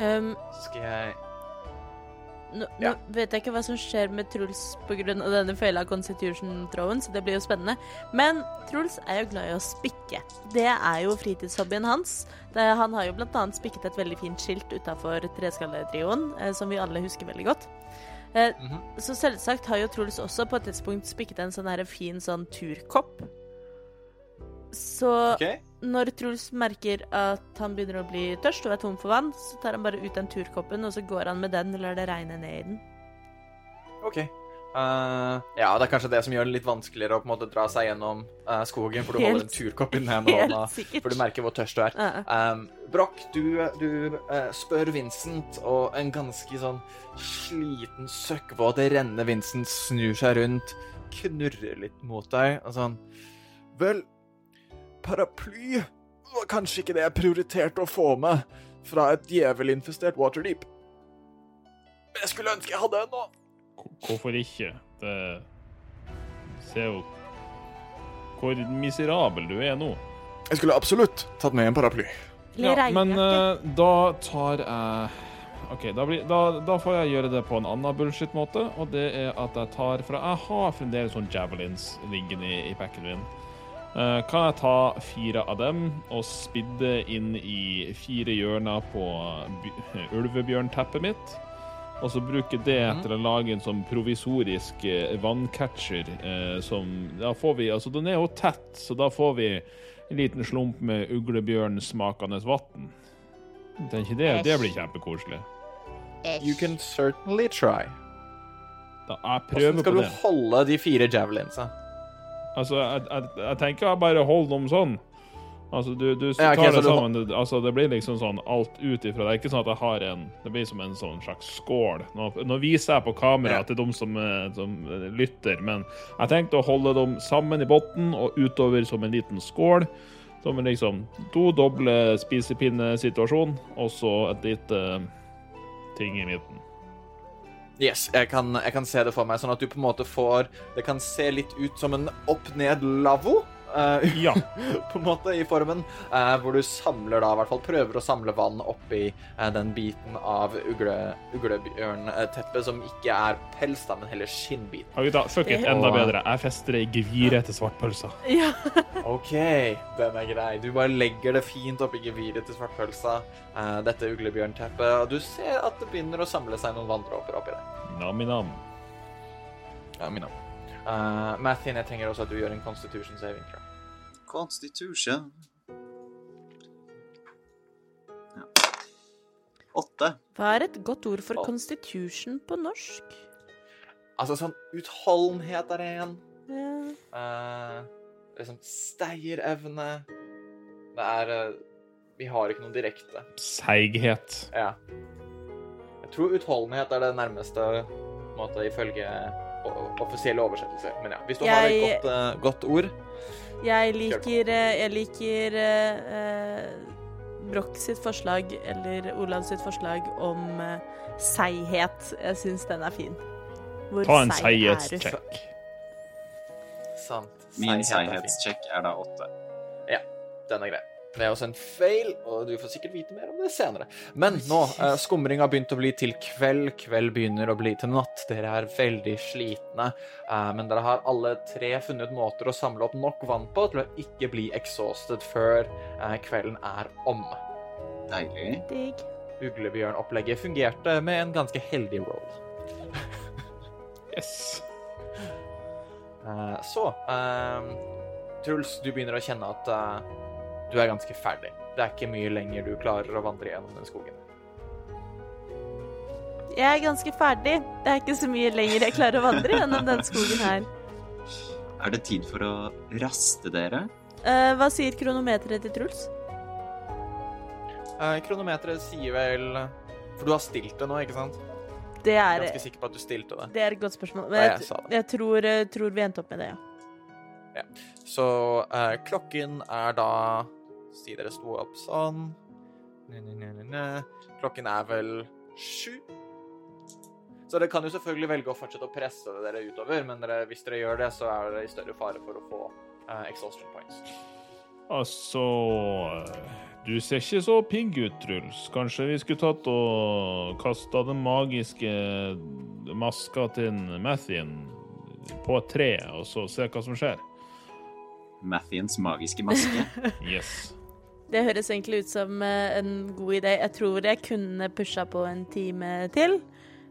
Um, skal jeg nå, Ja. nå vet jeg ikke hva som skjer med Truls pga. denne feila constitution-throwen, så det blir jo spennende. Men Truls er jo glad i å spikke. Det er jo fritidshobbyen hans. Det, han har jo annet spikket et veldig fint skilt utafor Treskalletrioen, eh, som vi alle husker veldig godt. Eh, Mhm. Så selvsagt har jo Truls også på et tidspunkt spikket en sånn her fin sånn turkopp. Så OK? Når Truls merker at han begynner å bli tørst og er tom for vann, så tar han bare ut den turkoppen, og så går han med den og lar det regne ned i den. OK. Uh, ja, det er kanskje det som gjør det litt vanskeligere å på en måte dra seg gjennom uh, skogen, for du holder en turkopp i den ene [laughs] hånda, for du merker hvor tørst du er. Uh. Um, Broch, du, du eh, spør Vincent, og en ganske sånn sliten, søkkvåt, rennende Vincent snur seg rundt, knurrer litt mot deg, og sånn Vel, paraply var kanskje ikke det jeg prioriterte å få med fra et djevelinfestert Waterdeep. Men jeg skulle ønske jeg hadde en nå. Hvorfor ikke? Det ser jo hvor miserabel du er nå. Jeg skulle absolutt tatt med en paraply. Ja, men eh, da tar jeg OK, da, blir, da, da får jeg gjøre det på en annen bullshit-måte, og det er at jeg tar fra jeg har fremdeles sånn javelins liggende i, i packen min. Eh, kan jeg ta fire av dem og spidde inn i fire hjørner på ulvebjørnteppet mitt? Og så bruke det Mhm. til å lage en sånn provisorisk eh, vanncatcher eh, som Da får vi Altså, den er jo tett, så da får vi en liten slump med uglebjørnsmakende vann. Tenker det, det blir kjempekoselig. You can certainly try. Da, jeg Hvordan skal du holde de fire javelinsa? Altså, jeg, jeg, jeg tenker bare holder dem sånn. Altså, du, du Ja, okay, tar det sammen. Du... altså, det blir liksom sånn alt ut ifra. Det er ikke sånn at jeg har en Det blir som en sånn slags skål. Nå, nå viser jeg på kamera Ja. til dem som, eh, som eh, lytter, men jeg tenkte å holde dem sammen i bunnen og utover som en liten skål. Som en liksom to doble spisepinnesituasjon, og så et lite ting i midten. Yes, jeg kan, jeg kan se det for meg, sånn at du på en måte får Det kan se litt ut som en opp-ned-lavvo. Eh, Ja. [laughs] på en måte, i formen. Uh, hvor du samler da, i hvert fall prøver å samle vann oppi uh, den biten av ugle, uglebjørnteppet som ikke er pels, da, men heller skinnbiten. Ja, gutta, fuck it, enda bedre. Jeg fester det i geviret til svartpølsa. Ja. [laughs] OK, den er grei. Du bare legger det fint oppi geviret til svartpølsa, uh, dette uglebjørnteppet, og du ser at det begynner å samle seg noen vanndråper oppi det. Nam-i-nam. Ja, min navn. Uh, Mathien, jeg trenger også at du gjør en constitution saving throw. Constitution. Ja. Åtte. Hva er et godt ord for constitution på norsk? Altså sånn utholdenhet er det en. Ja. Uh, liksom steierevne. Det er uh, Vi har ikke noe direkte. Seighet. Ja. Jeg tror utholdenhet er det nærmeste måte, ifølge offisielle oversettelser. Men ja, hvis du har et godt, uh, godt ord Jeg liker, eh, jeg liker eh, eh, Broch sitt forslag, eller Olav sitt forslag, om eh, seighet. Jeg syns den er fin. Hvor Ta en seig seighetscheck. Sant. Min seighetssjekk seighetscheck er da åtte. Ja, Den er grei. Det er også en feil, og du får sikkert vite mer om det senere. Men nå, uh, skumring har begynt å bli til kveld. Kveld begynner å bli til natt. Dere er veldig slitne. eh, men dere har alle tre funnet måter å samle opp nok vann på til å ikke bli exhausted før eh, kvelden er om. Deilig. Digg. Uglebjørnopplegget fungerte med en ganske heldig roll. [laughs] Yes. Eh, så eh, Truls, du begynner å kjenne at eh, du er ganske ferdig. Det er ikke mye lenger du klarer å vandre gjennom den skogen. Jeg er ganske ferdig. Det er ikke så mye lenger jeg klarer å vandre gjennom den skogen her. Er det tid for å raste dere? Uh, hva sier kronometeret til Truls? Uh, kronometeret sier vel For du har stilt det nå, ikke sant? Det er, ganske sikker på at du stilte det. det er et godt spørsmål. Ja, Men jeg jeg, jeg tror, eh, tror vi endte opp med det, ja. Så uh, klokken er da Si dere sto opp sånn ne, ne, ne, ne, ne. Klokken er vel sju. Så dere kan jo selvfølgelig velge å fortsette å presse dere utover, men dere, hvis dere gjør det, så er dere i større fare for å få uh, exhaustion points. Altså Du ser ikke så pigg ut, Truls. Kanskje vi skulle tatt og kasta den magiske maska til Mathien på et tre, og så se hva som skjer? Mathiens magiske maske. [laughs] Yes. Det høres egentlig ut som eh, en god idé. Jeg tror jeg kunne pusha på en time til.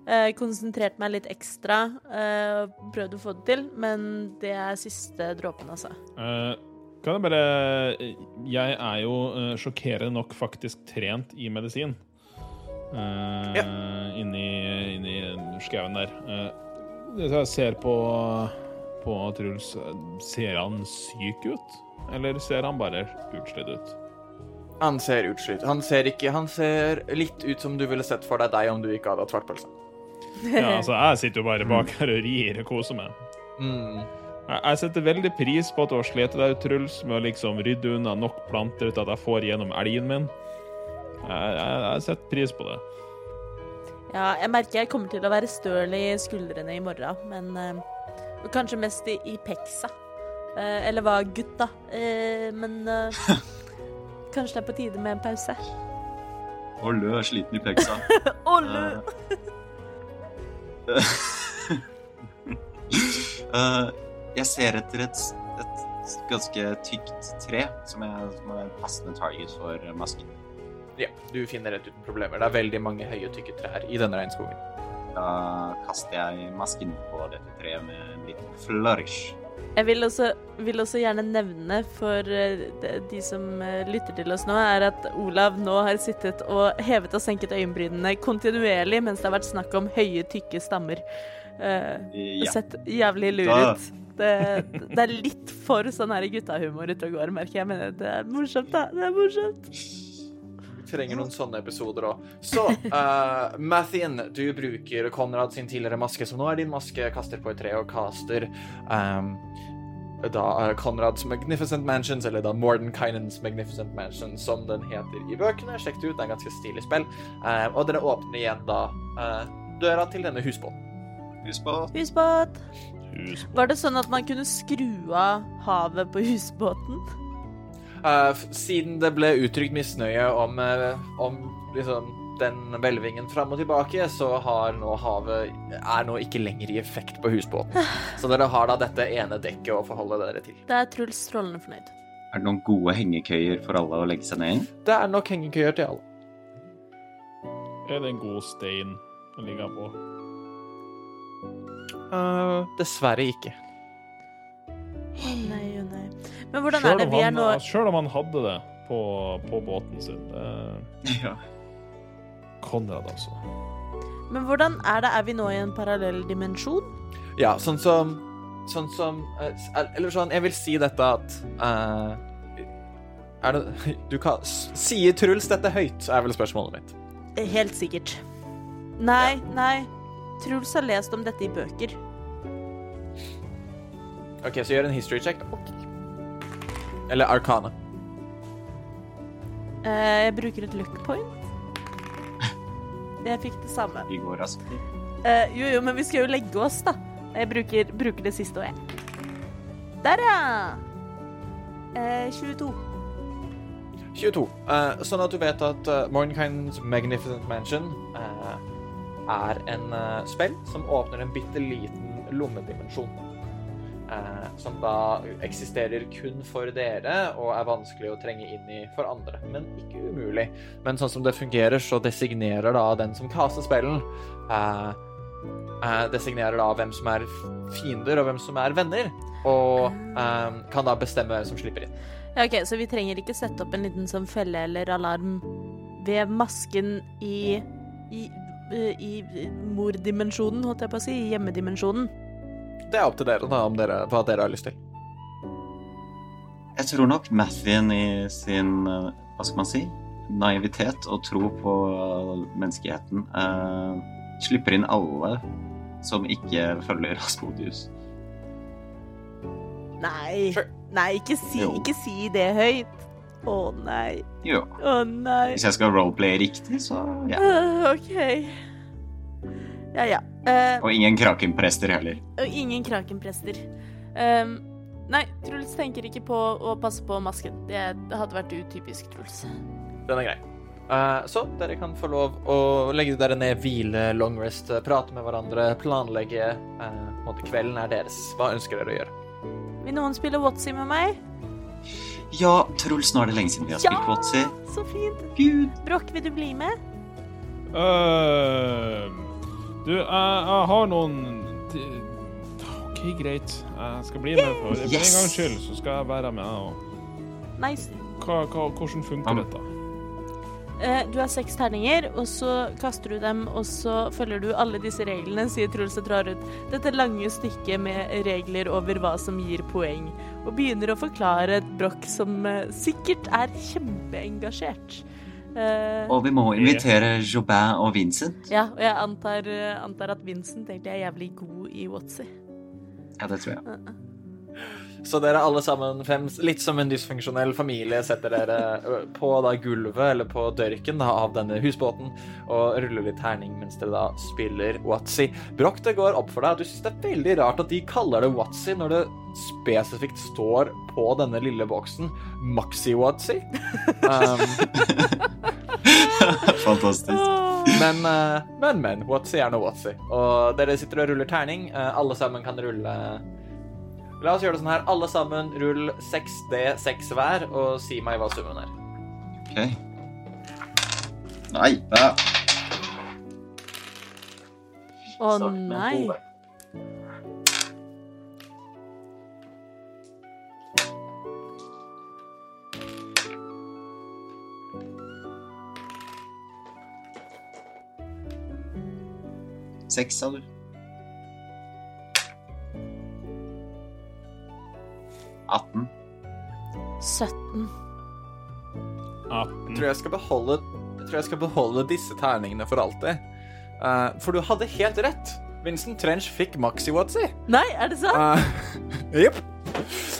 Eh, konsentrert meg litt ekstra. eh, prøvd å få det til, men det er siste dråpen, altså. Eh, kan jeg bare Jeg er jo sjokkerende nok faktisk trent i medisin. Uh, Inni, inni skauen der. Uh, jeg ser på, på Truls. Ser han syk ut? Eller ser han bare utslitt ut? Han ser utslitt. Han ser ikke Han ser litt ut som du ville sett for deg deg om du ikke hadde hatt svartpølse. [laughs] Ja, altså, jeg sitter jo bare bak her og rir og koser meg. Mm. Jeg jeg setter veldig pris på at du har slitt deg ut, Truls, med å liksom rydde unna nok planter til at jeg får gjennom elgen min. Jeg, jeg, jeg setter pris på det. Ja, jeg merker jeg kommer til å være støl i skuldrene i morgen, men uh, kanskje mest i, i peksa. Uh, eller hva, gutta? Uh, men [laughs] kanskje det er på tide med en pause. [laughs] Og er sliten i peksa. [laughs] Olle! [laughs] uh, jeg ser etter et, et ganske tykt tre som er, som er passende target for masken. Ja, du finner et uten problemer. Det er veldig mange høye, tykke trær i denne regnskogen. Da kaster jeg masken på dette treet med en liten flourish. Jeg vil også, vil også gjerne nevne for eh, de, de som eh, lytter til oss nå, er at Olav nå har sittet og hevet og senket øyenbrynene kontinuerlig mens det har vært snakk om høye, tykke stammer. Uh, Ja. Sett jævlig lur ut. Det, det er litt for sånn her guttahumor ute og går, merker jeg, men det er morsomt, da. Det er morsomt. Vi trenger noen sånne episoder òg. Så, uh, Mathien, du bruker Konrad sin tidligere maske, som nå er din maske, kaster på et tre og kaster um, da Konrads Magnificent Mansions, eller da Mordenkainens Magnificent Mansion, som den heter i bøkene. Sjekk det ut, det er en ganske stilig spill. Uh, og dere åpner igjen da uh, døra til denne husbåten. Husbåt. Husbåt. Var det sånn at man kunne skru av havet på husbåten? Uh, siden det ble uttrykt misnøye om, om liksom den hvelvingen fram og tilbake, så har nå havet er nå ikke lenger i effekt på husbåten. Så dere har da dette ene dekket å forholde dere til. Det er Truls strålende fornøyd. Er det noen gode hengekøyer for alle å legge seg ned i? Det er nok hengekøyer til alle. Er det en god stein å ligge på? Uh, dessverre ikke. Å nei, å nei. Men hvordan Selv er det vi er nå Sjøl om han hadde det på, på båten sin. Det [laughs] Ja. Konrad, altså. Men hvordan er det? Er vi nå i en parallell dimensjon? Ja, sånn som Sånn som uh, Eller sånn, jeg vil si dette at uh, Er det Du kan Sier Truls dette høyt, er vel spørsmålet mitt. Eh, Helt sikkert. Nei, nei. Truls har lest om dette i bøker. OK, så gjør en history check. Eller Arkana. Uh, jeg bruker et look point. Jeg fikk det samme. Vi går raskt. Uh, jo, jo, men vi skal jo legge oss, da. Jeg bruker, bruker det siste òg, jeg. Der, ja! Uh, 22. 22. Uh, sånn at du vet at uh, Mornkind's Magnificent Mansion eh, er en eh, spill som åpner en bitte liten lommedimensjon. Eh, som da eksisterer kun for dere og er vanskelig å trenge inn i for andre. Men ikke umulig. Men sånn som det fungerer, så designerer da den som kaster spillen eh, eh, Designerer da hvem som er fiender og hvem som er venner. Og eh, kan da bestemme hvem som slipper inn. Ja, OK, så vi trenger ikke sette opp en liten sånn felle eller alarm ved masken i i, i morddimensjonen, holdt jeg på å si. I hjemmedimensjonen. Det er opp til dere, da, om dere, hva dere har lyst til. Jeg tror nok Mathien i sin eh, hva skal man si, naivitet og tro på menneskeheten uh, slipper inn alle som ikke følger Rasmodius. Nei. Sure. Nei, ikke si, ikke si det høyt. Å nei. Jo. Oh, nei. Hvis jeg skal roleplaye riktig, så ja. Uh, OK. Ja, ja. Eh, Og ingen krakenprester heller. og ingen krakenprester. Um, nei, Truls tenker ikke på å passe på masken. Det hadde vært utypisk Truls. Den er grei. Uh, så dere kan få lov å legge dere ned, hvile, long rest, eh, prate med hverandre, planlegge. Uh, kvelden er deres. Hva ønsker dere å gjøre? Vil noen spille Watsy med meg? Ja, Truls, nå er det lenge siden vi har Ja! spilt Watsy. Så fint. Gud. Brokk, vil du bli med? Øh, du, jeg, jeg har noen OK, greit. Jeg skal bli med. For, yes! en gangs skyld så skal jeg være med. Og Nice. hva, hva, hvordan funker dette? Eh, du har seks terninger, og så kaster du dem, og så følger du alle disse reglene, sier Truls og drar ut dette lange stykket med regler over hva som gir poeng, og begynner å forklare et brokk som eh, sikkert er kjempeengasjert. Eh, Og vi må invitere Jobin og Vincent. ja, og jeg antar, eh, antar at Vincent egentlig er jævlig god i Watsy. Ja, det tror jeg. Så dere alle sammen, fem, litt som en dysfunksjonell familie, setter dere på da gulvet eller på dørken da, av denne husbåten og ruller litt terning mens dere da spiller Watzy. Broch, det går opp for deg at du syns det er veldig rart at de kaller det Watzy når det spesifikt står på denne lille boksen Maxi-Watzy. Um, [laughs] Fantastisk. men, men, men. Watzy er nå Watzy. Og dere sitter og ruller terning. Alle sammen kan rulle La oss gjøre det sånn her. Alle sammen rull 6D6 hver, og si meg hva summen er. OK. Nei. Ja. Å nei. Seks, sa du? 18. 17. 18. Jeg tror jeg skal beholde, jeg tror jeg skal beholde disse terningene for alltid. Uh, for du hadde helt rett. Vincent Trench fikk maxi-watsi. Nei, er det sant? [laughs] Uh, Jepp.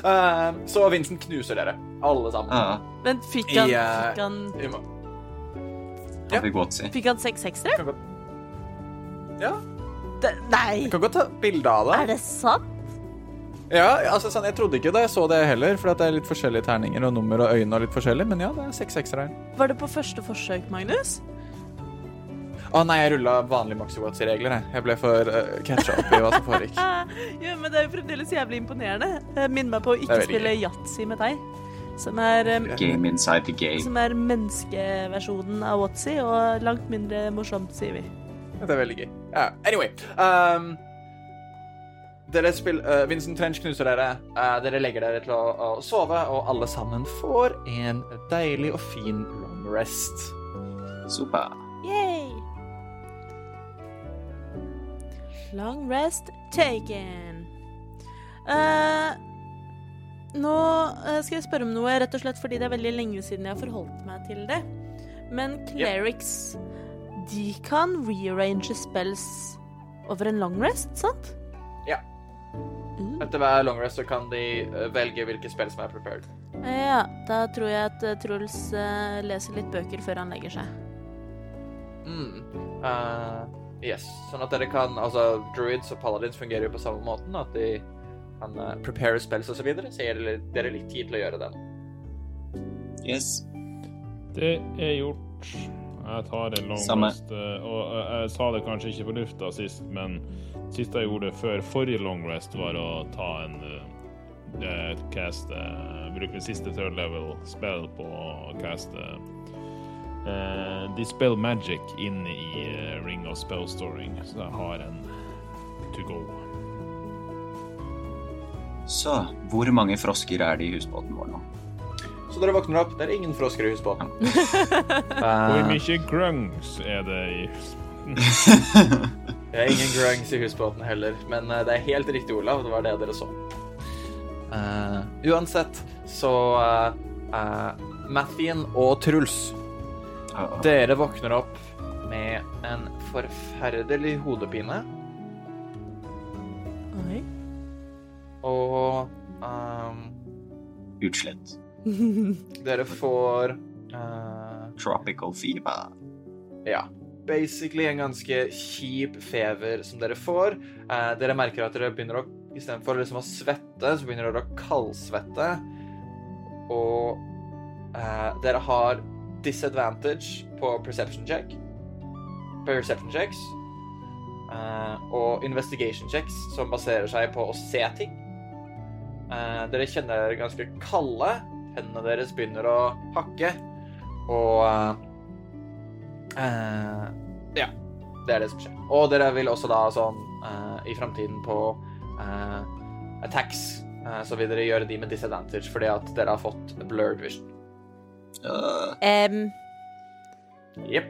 Eh, så Vincent knuser dere, alle sammen. Ja, Men fikk han, I, eh, fikk han, må- han fikk Watzy. fikk han seks seksere? kan godt- Ja, Det- Nei! jeg kan godt ta bilde av det. Er det sant? Ja, altså sånn, Jeg trodde ikke da jeg så det heller, for det er litt forskjellige terninger og nummer og øyne og litt forskjellig, men ja, det er seks seksere her. Var det på første forsøk, Magnus? Å nei, jeg rulla vanlig Maxi Watsi-regler, jeg. Jeg ble for uh, catcha opp i hva som foregikk. [laughs] Ja, men det er jo fremdeles jævlig imponerende. Minn meg på å ikke spille yatzy med deg. Som er, um, Game inside the game. som er menneskeversjonen av Watzy, og langt mindre morsomt, sier vi. Det er veldig gøy. Ja, anyway. Um, dere spiller uh, Vincent Trench knuser dere. Uh, dere legger dere til å, å sove, og alle sammen får en deilig og fin long rest. Super. Yay! Long rest taken. Uh, nå eh, skal jeg spørre om noe, rett og slett fordi det er veldig lenge siden jeg har forholdt meg til det. Men clerics, de kan rearrange spells over en long rest, sant? Ja. Mm. Etter hver long rest så kan de uh, velge hvilke spill som er prepared. Ja, da tror jeg at eh, Truls eh, leser litt bøker før han legger seg. Mm. Uh, yes. Sånn at dere kan Altså, druids og paladins fungerer jo på samme måten. At de kan uh, prepare spells og så videre. Så gir dere, litt tid til å gjøre den. Yes. Det er gjort. Jeg tar en long Samme. rest. eh, Og eh, jeg sa det kanskje ikke på lufta sist, men sist jeg gjorde det før forrige long rest, var å ta en uh, cast uh, Bruke min siste third level spell på å caste uh, Dispel Magic inn i uh, Ring of Spellstoring, så jeg har en to go. Så hvor mange frosker er det i husbåten vår nå? Så dere våkner opp. Det er ingen frosker i husbåten. [laughs] Hvor mye grungs er det i [laughs] det er ingen grungs i husbåten heller, men uh, det er helt riktig, Olav. Det var det dere så. Uh, uansett så uh, uh, Mathien og Truls -oh. Dere våkner opp med en forferdelig hodepine, Oi. og um, Utslett. dere får uh, Tropical fever. Ja. Basically en ganske kjip fever som dere får. Eh, dere merker at dere begynner å Istedenfor liksom å svette, så begynner dere å kaldsvette. Og eh, dere har disadvantage på perception check. Perception checks. Eh, og investigation checks, som baserer seg på å se ting. Eh, dere kjenner dere ganske kalde. Hendene deres begynner å hakke. Og eh, Eh, ja, det er det som skjer. Og dere vil også da sånn uh, i framtiden på uh, attacks, eh, så vil dere gjøre de med disadvantage fordi at dere har fått blurred vision. Em, Jepp.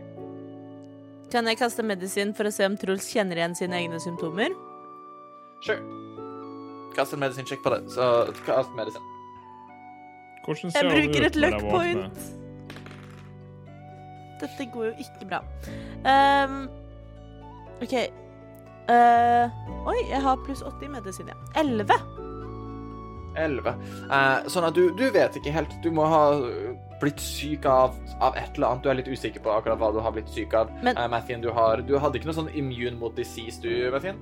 kan jeg kaste medisin for å se om Truls kjenner igjen sine egne symptomer? Sure. Kast en medisin check på det. Så kast medisin. Hvordan Jeg bruker et luck point. Dette går jo ikke bra. Um, OK. uh, oi, jeg har pluss 80 i medisin, ja. 11. 11. Uh, sånn at du, du vet ikke helt. Du må ha blitt syk av, av et eller annet. Du er litt usikker på akkurat hva du har blitt syk av. Men- uh, Mathien, du, har, du hadde ikke noe sånn immune mot disease, du, Mathien?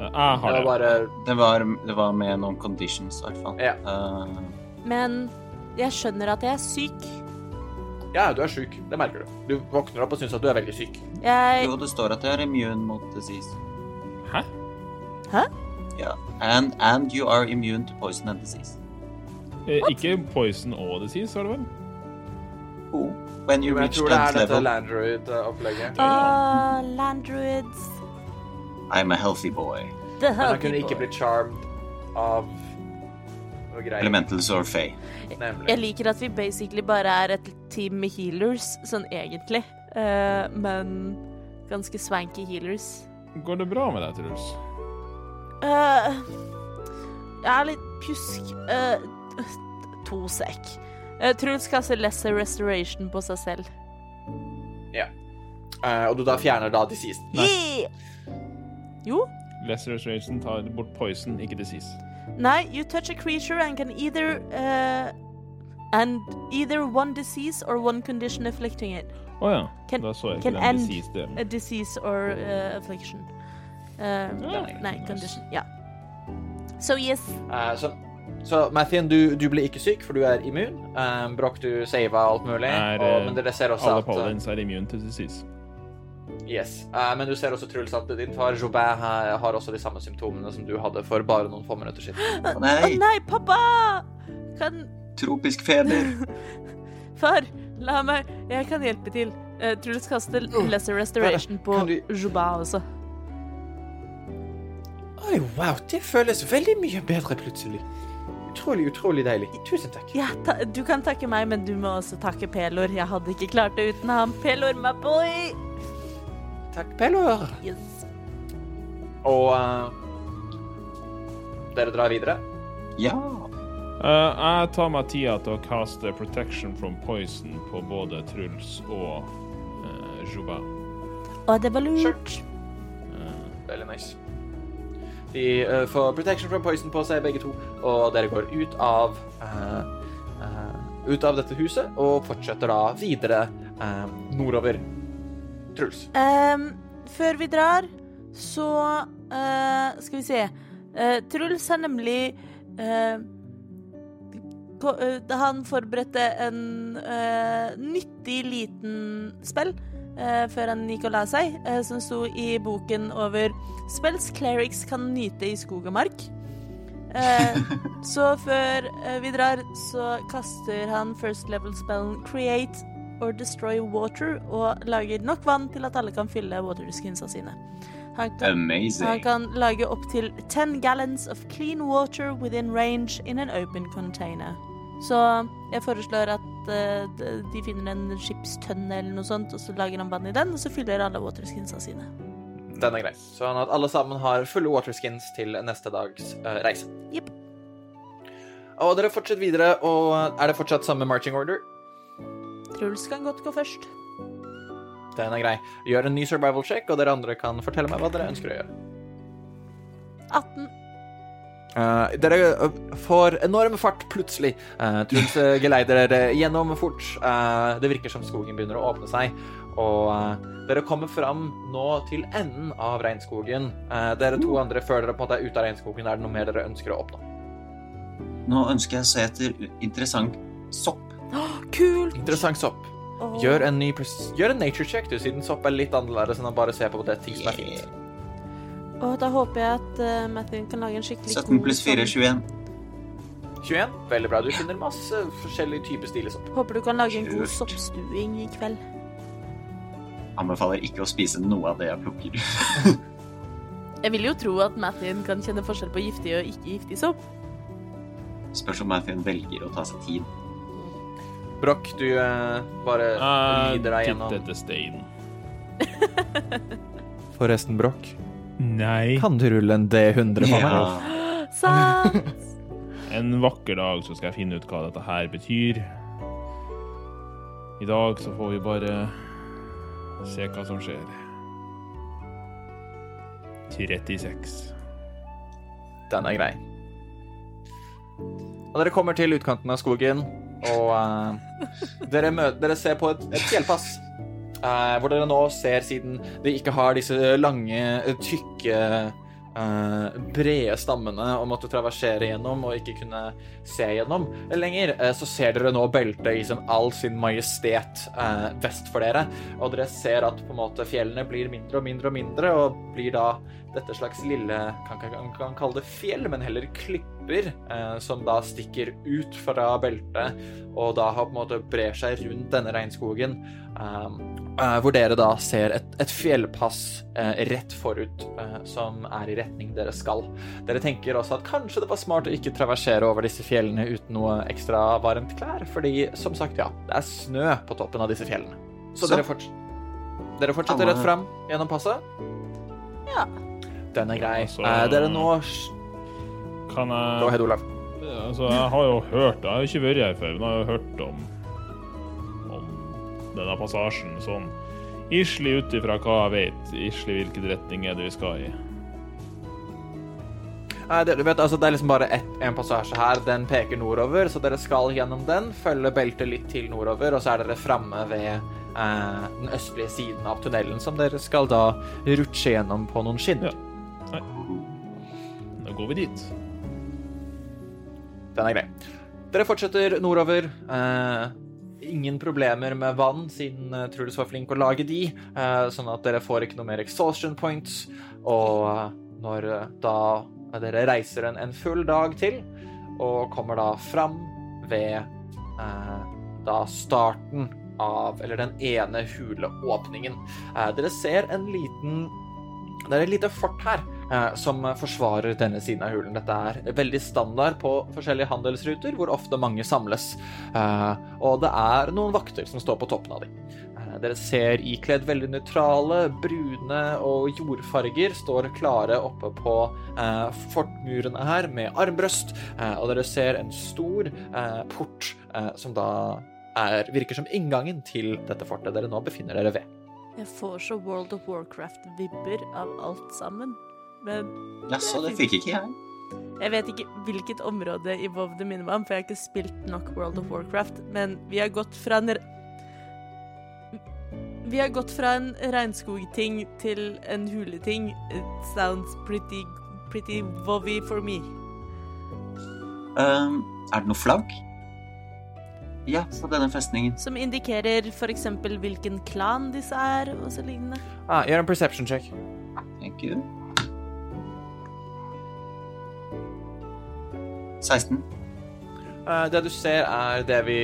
Eh, Jeg har Det var det. bare Det var, det var med noen conditions, i hvert fall. Ja. Eh, Men jeg skjønner at jeg er syk. Ja, du er sjuk. Det merker du. Du våkner opp og syns at du er veldig syk. Jeg jo, det står at jeg er immune mot disease. Hæ? Hæ? Ja. And, and you are immune to poison and disease. Eh, Ikke poison og disease, var det vel? Oh. When you Men jeg reach tror det er that dette level, Landroid-opplegget. Ah, Landruids. I'm a healthy boy. The Men jeg kunne ikke boy. blitt charmed av. Elementals or Fae. Jeg liker at vi basically bare er et team med healers, sånn egentlig. Uh, men ganske swanky healers. Går det bra med deg, Truls? Uh, jeg er litt pjusk. uh, to sek. Uh, Truls kaster lesser restoration på seg selv. Ja. og du da fjerner da disease. Yeah! Jo. Lesser restoration tar bort poison, ikke disease. Nei, you touch a creature and can either uh, And either one disease or one condition afflicting it. Å ja. Can- da så jeg ikke den end disease-delen. A disease or uh, affliction. Uh, Ja, nei, nice. condition. Ja. So yes. Eh, så, så Mathien, du, du blir ikke syk, for du er immun. Um, Broch, du sava alt mulig. Er, og, eh, men dere ser også Alle at Alle paladins er immune til disease. Yes. Eh, men du ser også, Truls, at din far Jobin har har også de samme symptomene som du hadde for bare noen få minutter siden. [gasps] Å Å nei! nei, pappa! Kan Tropisk feber! [laughs] Far, la meg Jeg kan hjelpe til. Uh, Truls kaster lesser restoration på du- Jobin også. Oi, wow, det føles veldig mye bedre plutselig. Utrolig, utrolig deilig. Tusen takk. Ja, ta, du kan takke meg, men du må også takke Pelor. Jeg hadde ikke klart det uten ham. Pelor, my boy! Takk, Pelor. Yes. Og uh, dere drar videre. Ja! Uh, jeg tar meg tida til å kaste protection from poison på både Truls og uh, Juba. Og det var lurt. Veldig nice. De uh, får protection from poison på seg, begge to, og dere går ut av eh, eh, ut av dette huset og fortsetter da videre eh, nordover. Truls. Um, før vi drar, så uh, skal vi se. Uh, Truls har nemlig uh, Han forberedte en nyttig liten spill før han gikk og la seg, som sto i boken over Spells clerics kan nyte i skog og mark. [laughs] Så før vi drar, så kaster han first level spellen Create or Destroy Water og lager nok vann til at alle kan fylle waterdiskinsa sine. Han kan, han kan lage opptil 10 gallons of clean water within range in an open container. Så jeg foreslår at uh, de de finner en skipstønne eller noe sånt, og så lager han vann i den, og så fyller alle waterskinsa sine. Den er grei. Sånn at alle sammen har fulle waterskins til neste dags uh, reise. Jepp. Og dere fortsetter videre, og er det fortsatt samme marching order? Truls kan godt gå først. Den er grei. Gjør en ny survival check, og dere andre kan fortelle meg hva dere ønsker å gjøre. 18. Uh, dere eh, får enorm fart plutselig. Uh, Truls eh, geleider dere gjennom fort. Uh, det virker som skogen begynner å åpne seg. Og eh, dere kommer fram nå til enden av regnskogen. Eh, dere to andre, føler dere på at måte er ute av regnskogen, er det noe mer dere ønsker å oppnå? Nå ønsker jeg å se etter interessant sopp. Kult! Interessant sopp. Oh. Gjør en, ny Gjør en nature check, du, siden sopp er litt annerledes enn å bare se på det ting som er fint. Og da håper jeg at uh, Matthew kan lage en skikkelig 17 pluss 4, sånn- 21. 21. Veldig bra. Du finner masse forskjellige typer stilig sopp. Håper du kan lage en god soppstuing i kveld. Anbefaler ikke å spise noe av det jeg plukker. [laughs] Jeg vil jo tro at Matthew kan kjenne forskjell på giftig og ikke giftig sopp. Spørs om Matthew velger å ta seg tid. Broch, du uh, bare uh, lider deg gjennom Titt etter steinen. [laughs] Forresten, Broch, Nei. kan du rulle en D100 for meg? Ja. Sant! [gasps] [laughs] En vakker dag så skal jeg finne ut hva dette her betyr. I dag så får vi bare se hva som skjer. 36. Den er grei. Og dere kommer til utkanten av skogen, og uh, dere, mø dere ser på et, et fjellpass. Uh, hvor dere nå ser, siden de ikke har disse lange, tykke Uh, brede stammene å måtte traversere gjennom og ikke kunne se gjennom lenger, uh, så ser dere nå beltet i sin, all sin majestet uh, vest for dere. Og dere ser at på en måte fjellene blir mindre og mindre og mindre, og blir da dette slags lille kan ikke kalle det fjell, men heller klipper, eh, som da stikker ut fra beltet, og da har på en måte brer seg rundt denne regnskogen. Um, eh, hvor dere da ser et, et fjellpass eh, rett forut eh, som er i retning dere skal. Dere tenker også at kanskje det var smart å ikke traversere over disse fjellene uten noe ekstra varmt klær, fordi som sagt, ja, det er snø på toppen av disse fjellene. Så, Så? Dere, forts dere fortsetter rett fram gjennom passet? Ja. Den er grei. Altså- Eh, dere nå Kan Gå jeg ahead, Olav. Altså, jeg har jo hørt Jeg har jo ikke vært her før, men jeg har jo hørt om om denne passasjen sånn Islig ut ifra hva jeg vet. Islig hvilken retning er det vi skal i. Nei, det, du vet, altså, det er liksom bare ett, en passasje her. Den peker nordover, så dere skal gjennom den. Følge beltet litt til nordover, og så er dere framme ved eh, den østlige siden av tunnelen, som dere skal da rutsje gjennom på noen skinner. Ja. Da går vi dit. Den er grei. Dere fortsetter nordover. Eh, ingen problemer med vann, siden eh, Truls var flink å lage de, eh, sånn at dere får ikke noe mer exhaustion points. Og eh, når eh, da dere reiser en, en full dag til, og kommer da fram ved eh, da starten av Eller den ene huleåpningen. Dere ser en liten Det er et lite fort her eh, som forsvarer denne siden av hulen. Dette er veldig standard på forskjellige handelsruter, hvor ofte mange samles. Eh, og det er noen vakter som står på toppen av dem. Eh, dere ser ikledd veldig nøytrale, brune og jordfarger står klare oppe på eh, fortmurene her med armbrøst, eh, og dere ser en stor eh, port som da er, virker som inngangen til dette fortet dere nå befinner dere ved. Jeg får så World of Warcraft-vibber av alt sammen. Men Jaså, det fikk ikke jeg. jeg vet ikke hvilket område i WoW det minner meg om, for jeg har ikke spilt nok World of Warcraft. Men vi har gått fra en Vi har gått fra en regnskogting til en huleting. It sounds pretty, pretty wowy for me. Um, er det noe flagg? Ja, på denne festningen. Som indikerer f.eks. hvilken klan disse er, og så lignende. Ah, gjør en perception check. Thank you. 16. Uh, Det du ser, er det vi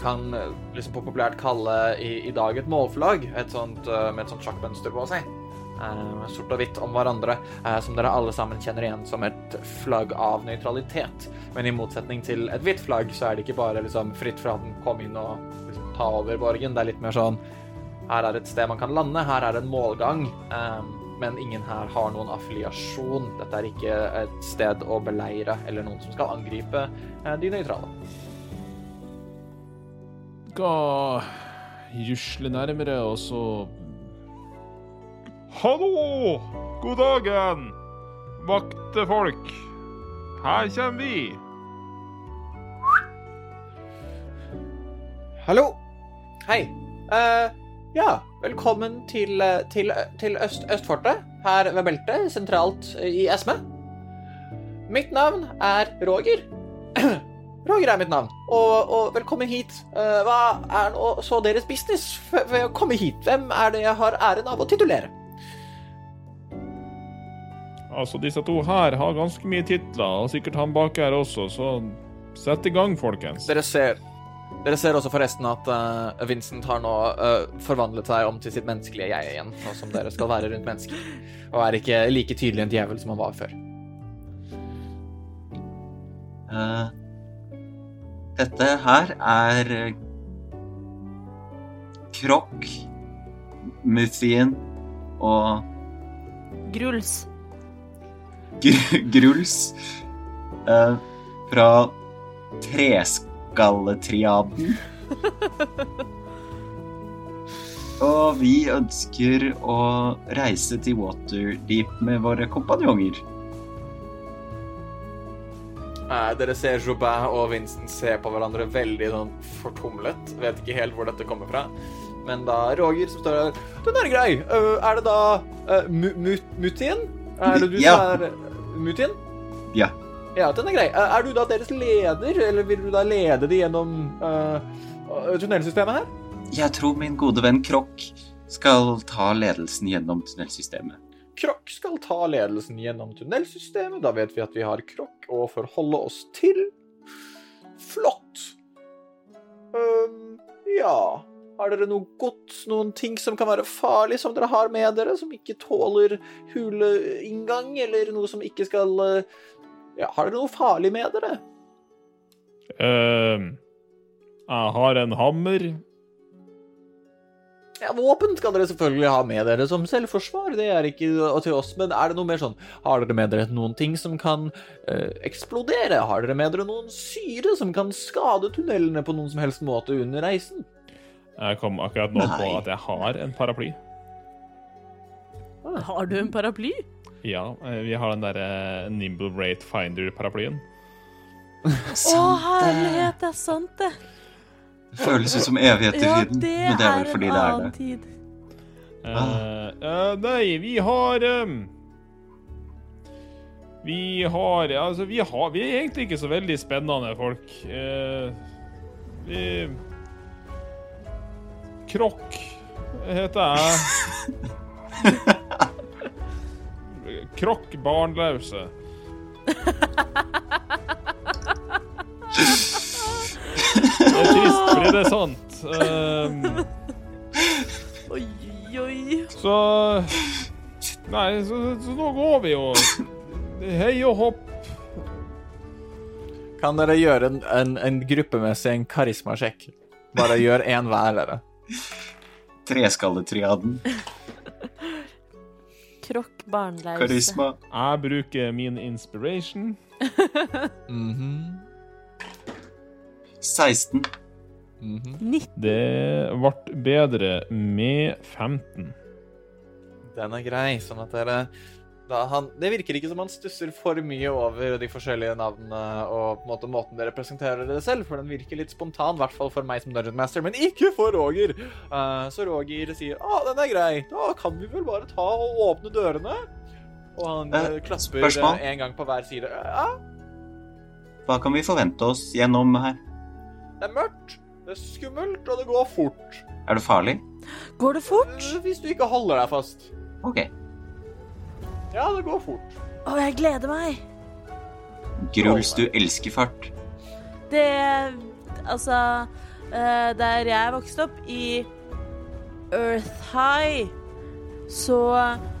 kan eh, liksom populært kalle i, i dag et målflagg. Et sånt, uh, med et sånt sjakkmønster på seg. Eh, Sort og hvitt om hverandre, eh, som dere alle sammen kjenner igjen som et flagg av nøytralitet. Men i motsetning til et hvitt flagg, så er det ikke bare liksom fritt fra den kom inn og liksom, ta over borgen. Det er litt mer sånn her er et sted man kan lande, her er det en målgang. eh, men ingen her har noen affiliasjon. Dette er ikke et sted å beleire eller noen som skal angripe de nøytrale. Skal rusle nærmere, og så Hallo! God dagen! Vaktefolk. Her kommer vi. Hallo! Hei. Uh, ja, velkommen til, eh, til, til Øst, Østfortet, her ved beltet, sentralt i Esme. Mitt navn er Roger. [clears throat] Roger er mitt navn, og, og velkommen hit. Uh, hva er nå så deres business ved å komme hit? Hvem er det jeg har æren av å titulere? Altså, disse to her har ganske mye titler, og sikkert han bak her også, så sett i gang, folkens. Dere ser dere ser også forresten at uh, Vincent har nå uh, forvandlet seg om til sitt menneskelige jeg igjen, nå som dere skal være rundt mennesker, og er ikke like tydelig en djevel som han var før. Uh, dette her er Krokk, Muffien og Gruls. Gr Gruls eh, fra Treskalletriaden. [laughs] Og vi ønsker å reise til Waterdeep med våre kompanjonger. Eh, dere ser Jobin og Vincent se på hverandre veldig sånn fortumlet. Vet ikke helt hvor dette kommer fra. Men da Roger som står der Den er grei. Uh, er det da uh, Mutien? Er det du Ja. som er Mutien? Ja. Ja, den er grei. Er du da deres leder, eller vil du da lede de gjennom uh, tunnelsystemet her? Jeg tror min gode venn Krokk skal ta ledelsen gjennom tunnelsystemet. Krokk skal ta ledelsen gjennom tunnelsystemet. Da vet vi at vi har Krokk å forholde oss til. Flott. Um, ja Har dere noe gods, noen ting som kan være farlig, som dere har med dere, som ikke tåler huleinngang, eller noe som ikke skal øh, Ja, har dere noe farlig med dere? Uh, jeg har en hammer. Ja, Våpen skal dere selvfølgelig ha med dere som selvforsvar, det er ikke til oss. Men er det noe mer sånn Har dere med dere noen ting som kan eh, eksplodere? Har dere med dere noen syre som kan skade tunnelene på noen som helst måte under reisen? Jeg kom akkurat nå på at jeg har en paraply. Har du en paraply? Ja, eh, vi har den derre Nimble Rate Finder-paraplyen. [laughs] Å, herlighet, det er sant, det. Det føles ut som evigheter Ja, siden, det men det er vel fordi det er det. tid. Uh, uh, nei, vi har um, Vi har Altså, vi har Vi er egentlig ikke så veldig spennende folk. Uh, vi Krokk heter jeg. [laughs] Krokk barnløse. Det er trist, fordi det er sant. Um, Oi, oi. så Nei, så, så nå går vi jo. Hei og hopp. Kan dere gjøre en, en, en gruppemessig en karismasjekk? Bare gjør én hver, dere. Treskalletriaden. Krokk barnlause. Karisma. Jeg bruker min inspiration. Mhm, 16. mhm. 19. Det ble bedre med 15. Den er grei, sånn at dere han, Det virker ikke som han stusser for mye over de forskjellige navnene og på en måte måten dere presenterer det selv, for den virker litt spontan, i hvert fall for meg som Dungeon Master, men ikke for Roger. Uh, så Roger sier 'Å, den er grei. Da kan vi vel bare ta og åpne dørene'. Og han Eh, eh, klapper spørsmål? eh, en gang på hver side. Ja, Hva kan vi forvente oss gjennom her? det er mørkt, det er skummelt, og det går fort. Er det farlig? Går det fort? Hvis du ikke holder deg fast. OK. Ja, det går fort. Å, jeg gleder meg. Gruls, du elsker fart. Det Altså eh, Der jeg vokste opp, i Earth High, så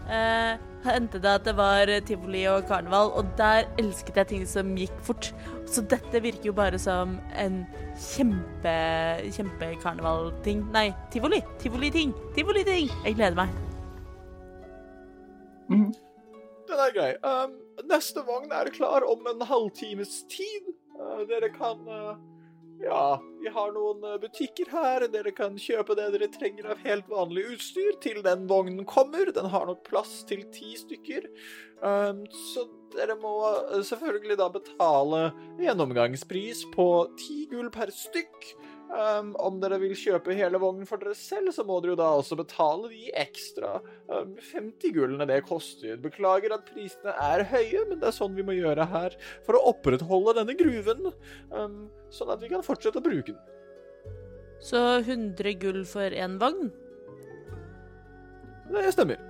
eh, hendte det at det var tivoli og karneval, og der elsket jeg ting som gikk fort. Så dette virker jo bare som en kjempe kjempekarnevalting. Nei, tivoli. Tivoliting. Tivoliting. Jeg gleder meg. Mhm. Den er grei. Um, neste vogn er klar om en halvtimes tid. Uh, dere kan uh, Ja, vi har noen uh, butikker her. Dere kan kjøpe det dere trenger av helt vanlig utstyr til den vognen kommer. Den har nok plass til ti stykker. Um, så dere må selvfølgelig da betale gjennomgangspris på ti gull per stykk. Um, om dere vil kjøpe hele vognen for dere selv, så må dere jo da også betale de ekstra um, 50 gullene det koster. Beklager at prisene er høye, men det er sånn vi må gjøre her for å opprettholde denne gruven, um, sånn at vi kan fortsette å bruke den. Så 100 gull for én vogn? Det stemmer.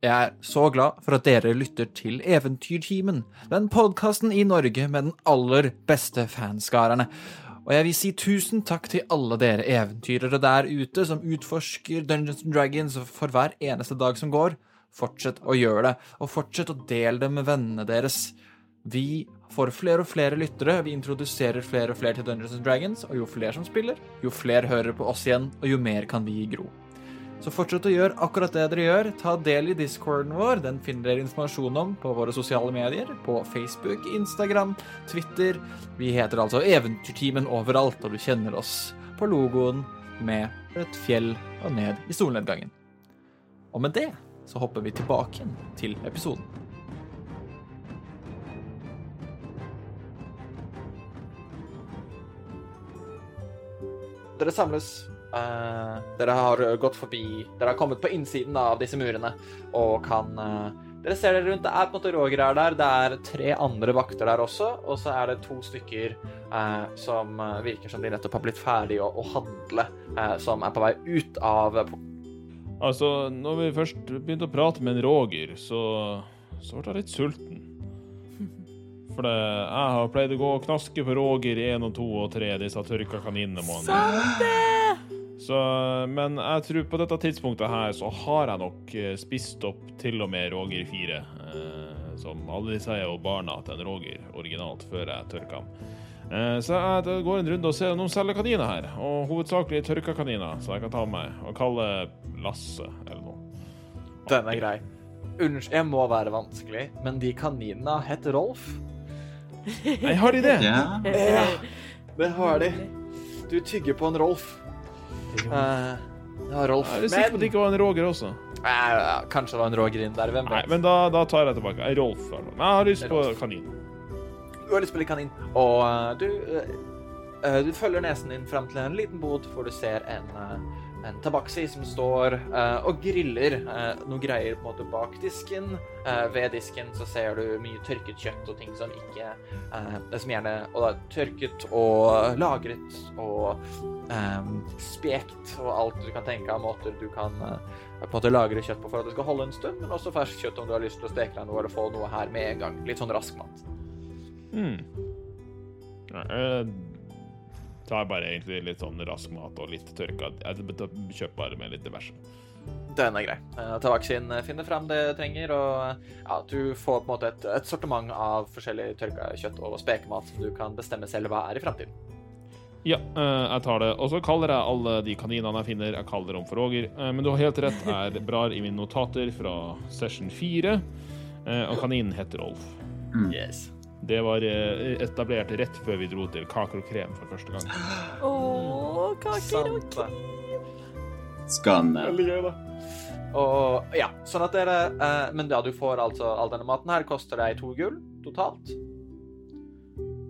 Jeg er så glad for at dere lytter til Eventyrtimen, den podkasten i Norge med den aller beste fanskarerne. Og jeg vil si tusen takk til alle dere eventyrere der ute som utforsker Dungeons and Dragons for hver eneste dag som går. Fortsett å gjøre det, og fortsett å dele det med vennene deres. Vi får flere og flere lyttere, vi introduserer flere og flere til Dungeons and Dragons, og jo flere som spiller, jo flere hører på oss igjen, og jo mer kan vi gro. Så fortsett å gjøre akkurat det dere gjør. Ta del i discorden vår. Den finner dere informasjon om på våre sosiale medier. På Facebook, Instagram, Twitter. Vi heter altså Eventyrtimen overalt, og du kjenner oss på logoen med et fjell og ned i solnedgangen. Og med det så hopper vi tilbake igjen til episoden. Dere samles. Eh, dere har gått forbi Dere har kommet på innsiden av disse murene og kan uh, Dere ser dere rundt. Det er på en måte Roger er der. Det er tre andre vakter der også. Og så er det to stykker uh, som virker som de nettopp har blitt ferdige å, å handle, eh, som er på vei ut av Altså, når vi først begynte å prate med en Roger, så, så ble jeg litt sulten. [laughs] For det, jeg har pleid å gå og knaske på Roger i én og to og tre, disse tørka kaninene. det! Så, men jeg tror på dette tidspunktet her så har jeg nok eh, spist opp til og med Roger 4. Eh, som alle sier, er jo barna til en Roger originalt, før jeg tørker ham. Eh, så jeg går en runde og ser noen selger kaniner her. Og hovedsakelig tørka kaniner, så jeg kan ta med meg og kalle Lasse eller noe. Den er grei. Unnskyld, jeg må være vanskelig, men de kaninene heter Rolf. Nei, har de det? Ja. Ja, det har de. Du tygger på en Rolf. Eh, ja, Rolf. Jeg er sikker på at det ikke var en Roger også. Eh, kanskje det var en Roger inn der. Hvem Nei, men da, da tar jeg tilbake. Jeg er Rolf. jeg har lyst på kanin. Du har lyst på litt kanin. Og uh, du, eh, eh, du følger nesen din fram til en liten bod hvor du ser en, eh, en tabaksi som står uh, og griller uh, noe greier på en måte bak disken. Uh, ved disken så ser du mye tørket kjøtt og ting som ikke det Som gjerne og da, tørket og lagret og spekt og alt du kan tenke av måter du kan på en måte lagre kjøtt på for at det skal holde en stund, men også ferskt kjøtt om du har lyst til å steke deg noe eller få noe her med en gang. Litt sånn rask mat. Hmm. Tar bare egentlig litt sånn rask mat og litt tørka. Kjøper bare med litt diverse. Den er grei. Ta Tabaxin finne fram det du trenger, og ja, du får på en måte et, et sortiment av forskjellig tørka kjøtt og spekemat som du kan bestemme selv hva er i framtiden. Ja, eh, jeg tar det. Og så kaller jeg alle de kaninene jeg finner, jeg kaller dem for Roger. Eh, men du har helt rett, jeg blar i mine notater fra session 4, eh, og kaninen heter Rolf. Yes. Det var eh, etablert rett før vi dro til Kaker og krem for første gang. [gasps] Å, kaker og krem Skannet Skanne. Veldig gøy, da. Og ja, sånn at dere eh, Men ja, du får altså all denne maten her. Koster deg to gull totalt.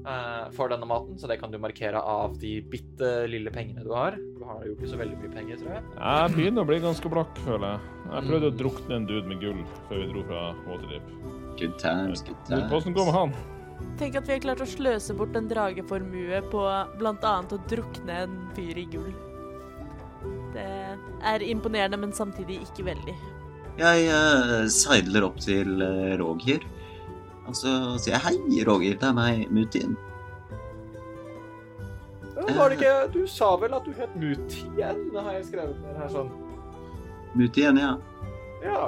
eh, for denne maten, så det kan du markere av de bitte lille pengene du har. Du har jo ikke så veldig mye penger, tror jeg. Jeg begynner å bli ganske blakk, føler jeg. Jeg prøvde å drukne en dude med gull før vi dro fra Waterdeep. Good times, good Hvordan går det med han? Tenk at vi har klart å sløse bort en drageformue på bl.a. å drukne en fyr i gull. Det er imponerende, men samtidig ikke veldig. Jeg uh, seiler opp til uh, Roger. Og så sier jeg hei, Roger, det er meg, Mutin. Var det ikke Du sa vel at du het Mutien? Det har jeg skrevet ned her sånn. Mutin, ja. Ja.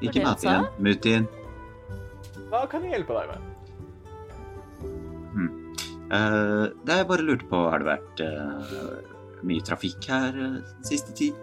Ikke Ok, Matien. Mutin. Hva kan jeg hjelpe deg med? Eh, det jeg bare lurte på, har det vært uh, mye trafikk her uh, siste tid?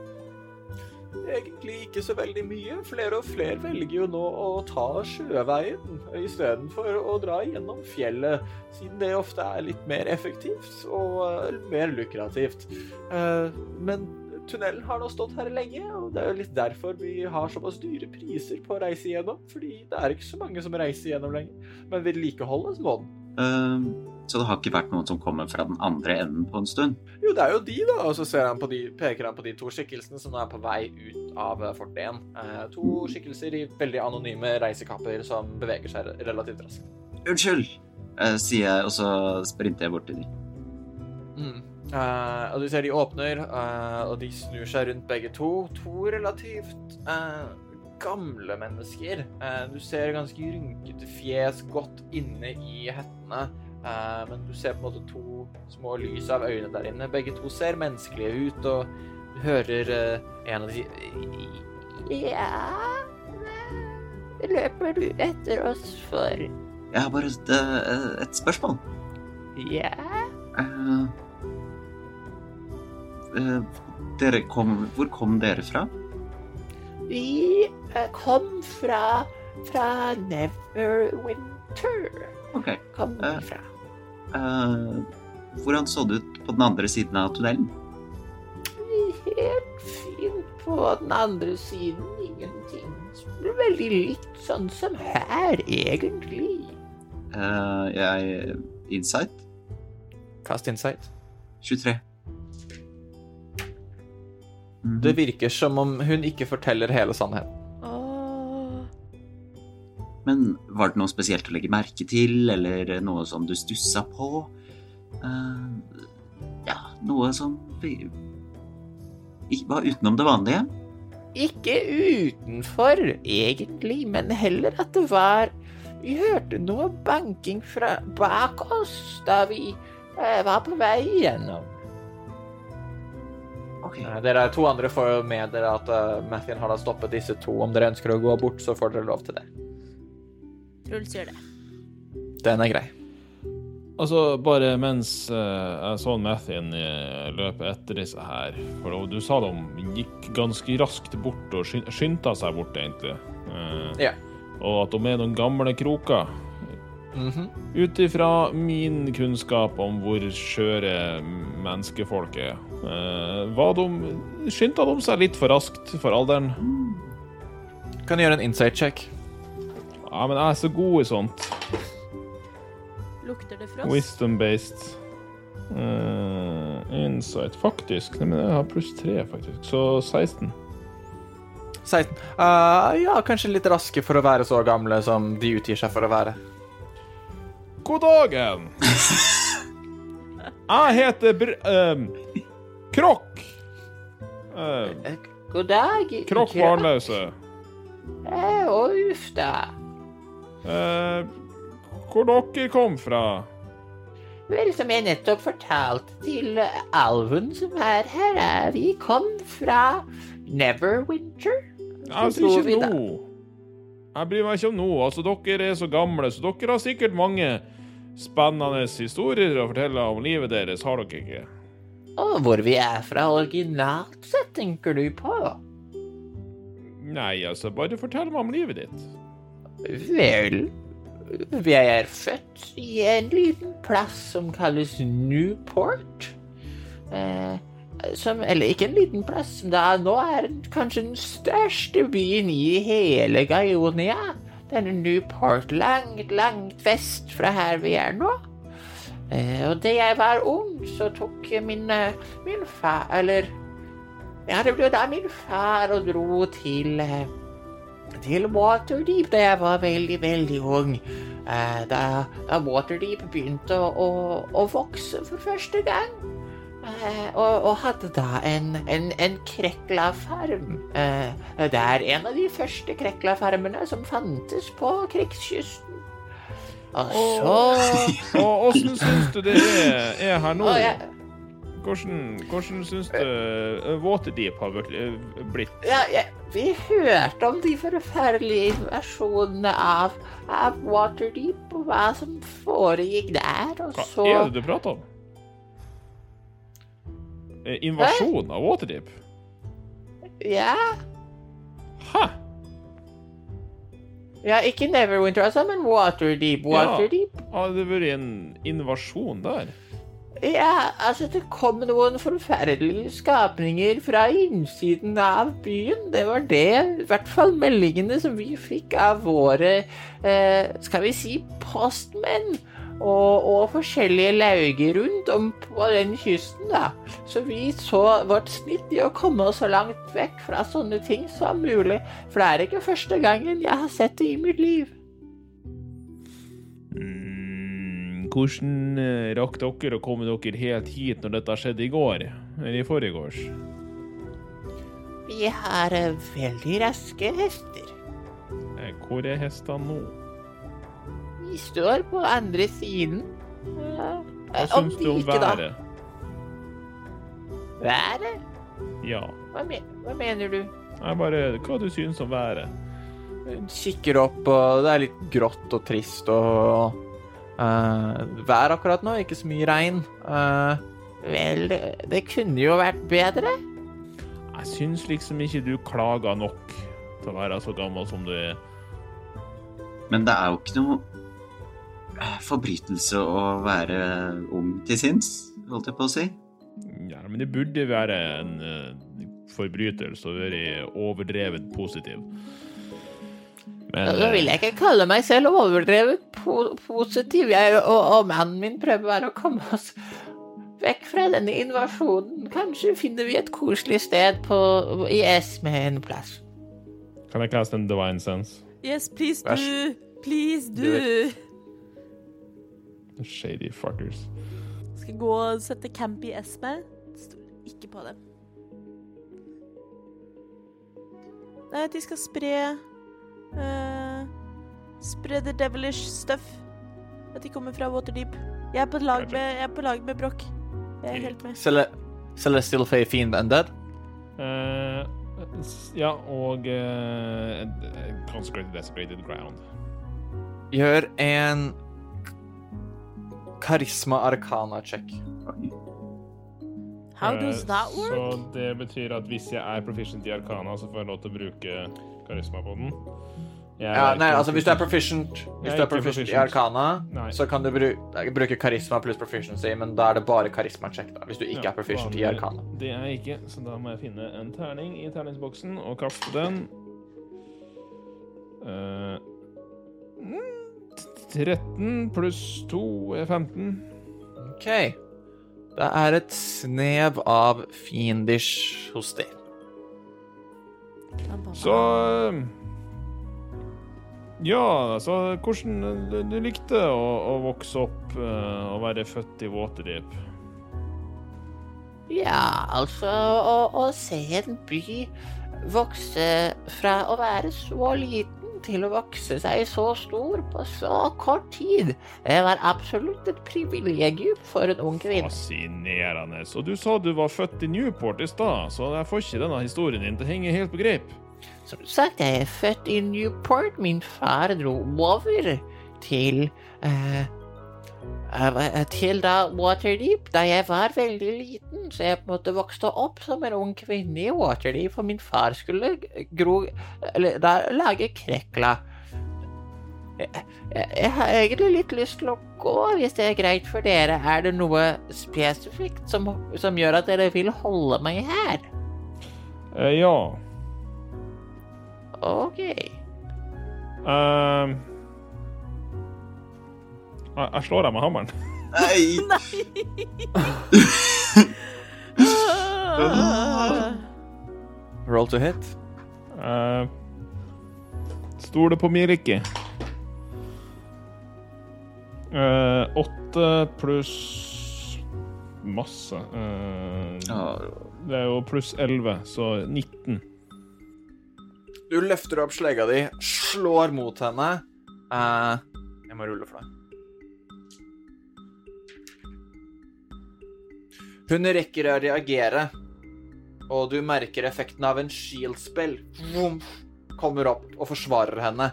Egentlig ikke så veldig mye. Flere og flere velger jo nå å ta sjøveien istedenfor å dra gjennom fjellet, siden det ofte er litt mer effektivt og mer lukrativt. Men tunnelen har nå stått her lenge, og det er jo litt derfor vi har såpass dyre priser på å reise gjennom, fordi det er ikke så mange som reiser gjennom lenger. Men vedlikeholdes må den. Eh, så det har ikke vært noen som kommer fra den andre enden på en stund? Jo, det er jo de, da. Og så ser han på de, peker han på de to skikkelsene som nå er på vei ut av Fort fortet. Eh, to skikkelser i veldig anonyme reisekapper som beveger seg relativt raskt. Unnskyld, eh, sier jeg, og så sprinter jeg bort til dem. Mm. Eh, og du ser de åpner, eh, og de snur seg rundt begge to. To relativt eh, gamle mennesker. Eh, du ser ganske rynkete fjes godt inne i hettene. Eh, men du ser på en måte to små lys av øynene der inne. Begge to ser menneskelige ut, og du hører eh, en av de si Ja Løper du etter oss for Jeg har bare et, et spørsmål. Ja? Uh, uh, dere kom Hvor kom dere fra? Vi eh, kom fra fra Neverwinter. Ok. Kom vi Eh. fra. uh, hvordan så det ut på den andre siden av tunnelen? Helt fint på den andre siden ingenting. Det blir veldig likt sånn som her, egentlig. Uh, jeg Insight Kast insight. 23. Mhm. Det virker som om hun ikke forteller hele sannheten. Men var det noe spesielt å legge merke til, eller noe som du stussa på? Uh, ja, noe som ikke var utenom det vanlige? Ikke utenfor, egentlig, men heller at det var Vi hørte noe banking fra bak oss da vi uh, var på vei gjennom. Ok. Eh, Dere er to andre får jo med dere at uh, Mathien har da stoppet disse to. Om dere ønsker å gå bort, så får dere lov til det. Truls gjør det. Den er grei. Altså, bare mens uh, jeg så Mathien løpe etter disse her For du sa de gikk ganske raskt bort og skyn- skyndte seg bort, egentlig. Uh, Ja. Og at de er noen gamle kroker. Mhm. Ut ifra min kunnskap om hvor skjøre menneskefolk er, eh, var de, skyndte de seg litt for raskt for alderen. Kan du gjøre en insight check? Ja, men jeg er så god i sånt. Lukter det frost? Wisdom-based. Uh, insight, faktisk. Nei, men jeg har pluss tre, faktisk. Så 16. 16. Uh, ja, kanskje litt raske for å være så gamle som de utgir seg for å være. God dagen! [laughs] Jeg heter Br... ehm, Krokk. Eh, Eh, God dag. Krokk barnløse. Eh, uff da. Eh, hvor dere kom fra? Vel, som jeg nettopp fortalte til alven som er her, er vi kom fra Neverwinter. Altså, bryr meg ikke om nå. Jeg bryr meg ikke om nå. Altså, dere er så gamle, så dere har sikkert mange spennende historier å fortelle om livet deres, har dere ikke? Og hvor vi er fra originalt sett, tenker du på? Nei, altså, bare fortell meg om livet ditt. Vel, jeg er født i en liten plass som kalles Newport. Eh, som, eller ikke en liten plass, som da nå er kanskje den største byen i hele Gaionia. Denne Newport, langt, langt vest fra her vi er nå. Eh, og da jeg var ung, så tok min, eh, min far Eller Ja, det ble da min far og dro til eh, til Waterdeep da jeg var veldig, veldig ung. Da, da Waterdeep begynte å, å, å vokse for første gang. Og, og hadde da en, en, en Krekla-farm. Det er en av de første Krekla-farmene som fantes på krigskysten. Og så Og åssen syns du det er, er her nå? Hvordan, hvordan syns du Waterdeep har eh, blitt? ja, ja, Vi hørte om de forferdelige invasjonene av, av Waterdeep og hva som foregikk der, og Hva så er det du prater om? Eh, Invasjon av Waterdeep? Ja. Hæ? Ja, ikke Neverwinter, altså, men Waterdeep. Waterdeep? Har det vært en invasjon der? Ja, altså, det kom noen forferdelige skapninger fra innsiden av byen. Det var det, i hvert fall meldingene som vi fikk av våre, eh, skal vi si, postmenn. Og, og forskjellige lauger rundt om på den kysten, da. Så vi så vårt snitt i å komme så langt vekk fra sånne ting som mulig. For det er ikke første gangen jeg har sett det i mitt liv. Mm, hvordan eh, rakk dere å komme dere helt hit når dette skjedde i går? Eller i forgårs? Vi har eh, veldig raske hester. Eh, Hvor er hestene nå? Vi står på andre siden. Hva syns du om været? Været? Ja. Hva, men, hva mener du? Jeg bare Hva du syns om været? Hun kikker opp, og det er litt grått og trist og uh, Vær akkurat nå, ikke så mye regn. Uh, Vel, det, det kunne jo vært bedre. Jeg syns liksom ikke du klager nok til å være så gammel som du er. Men det er jo ikke noe forbrytelse å være ung til sinns, holdt jeg på å si. Ja, men det burde være en eh, forbrytelse og være overdrevet positiv. Men Nå vil jeg ikke kalle meg selv overdrevet po positiv. Jeg og, og mannen min prøver bare å komme oss vekk fra denne invasjonen. Kanskje finner vi et koselig sted på, i Esme en plass. kan jeg kaste en divine sense? Yes, please do. Please Do do. Shady fuckers. Skal gå og sette camp i Esme. Stoler ikke på dem. Nei, de skal spre uh, Spre the devilish stuff. At de kommer fra Waterdeep. Jeg er på lag med, jeg er på lag med Broch. Jeg er helt med. Cele Celestial Fae Fiend Undead. Dead. s- ja, og uh, Consecrated Desecrated Ground. Gjør en karisma arcana check. How does Eh, that work? Så det betyr at hvis jeg er proficient i Arcana, så får jeg lov til å bruke karisma på den. Ja, nei, altså Hvis du er proficient Hvis du er proficient, proficient i arkana, arcana, Nei. så kan du bru bruke karisma pluss proficiency, men da er det bare karisma check, da. Hvis du ikke Ja, er proficient i arkana. arcana. Det er jeg ikke, så da må jeg finne en terning i terningsboksen og kaste den. Uh, mm, 13 pluss 2 er 15. OK. Det er et snev av fiendish hos deg. Så eh, Ja, altså hvordan du, du likte å, å vokse opp eh, og være født i Waterdeep? Ja, altså å, å se en by vokse fra å være så liten til å vokse seg så stor på så kort tid, det var absolutt et privilegium for en ung kvinne. Fascinerende. Og du sa du var født i Newport i stad, så jeg får ikke denne historien din til å henge helt på grep. Som sagt, jeg er født i Newport. Min far dro over til eh, Til da Waterdeep da jeg var veldig liten, så jeg på en måte vokste opp som en ung kvinne i Waterdeep, for min far skulle gro Eller da lage krekla. Jeg, jeg, jeg har egentlig litt lyst til å gå, hvis det er greit for dere. Er det noe spesifikt som, som gjør at dere vil holde meg her? Eh, ja. OK. Ehm. Jeg, jeg slår deg med hammeren. Nei! [laughs] [laughs] Roll to hit. Uh, Stoler på Miriki. Uh, Åtte pluss masse. Uh, Ja, det er jo pluss elleve, så 19. Du løfter opp slegga di, slår mot henne. Uh, jeg må rulle for deg. Hun rekker å reagere, og du merker effekten av en shield-spill. Kommer opp og forsvarer henne.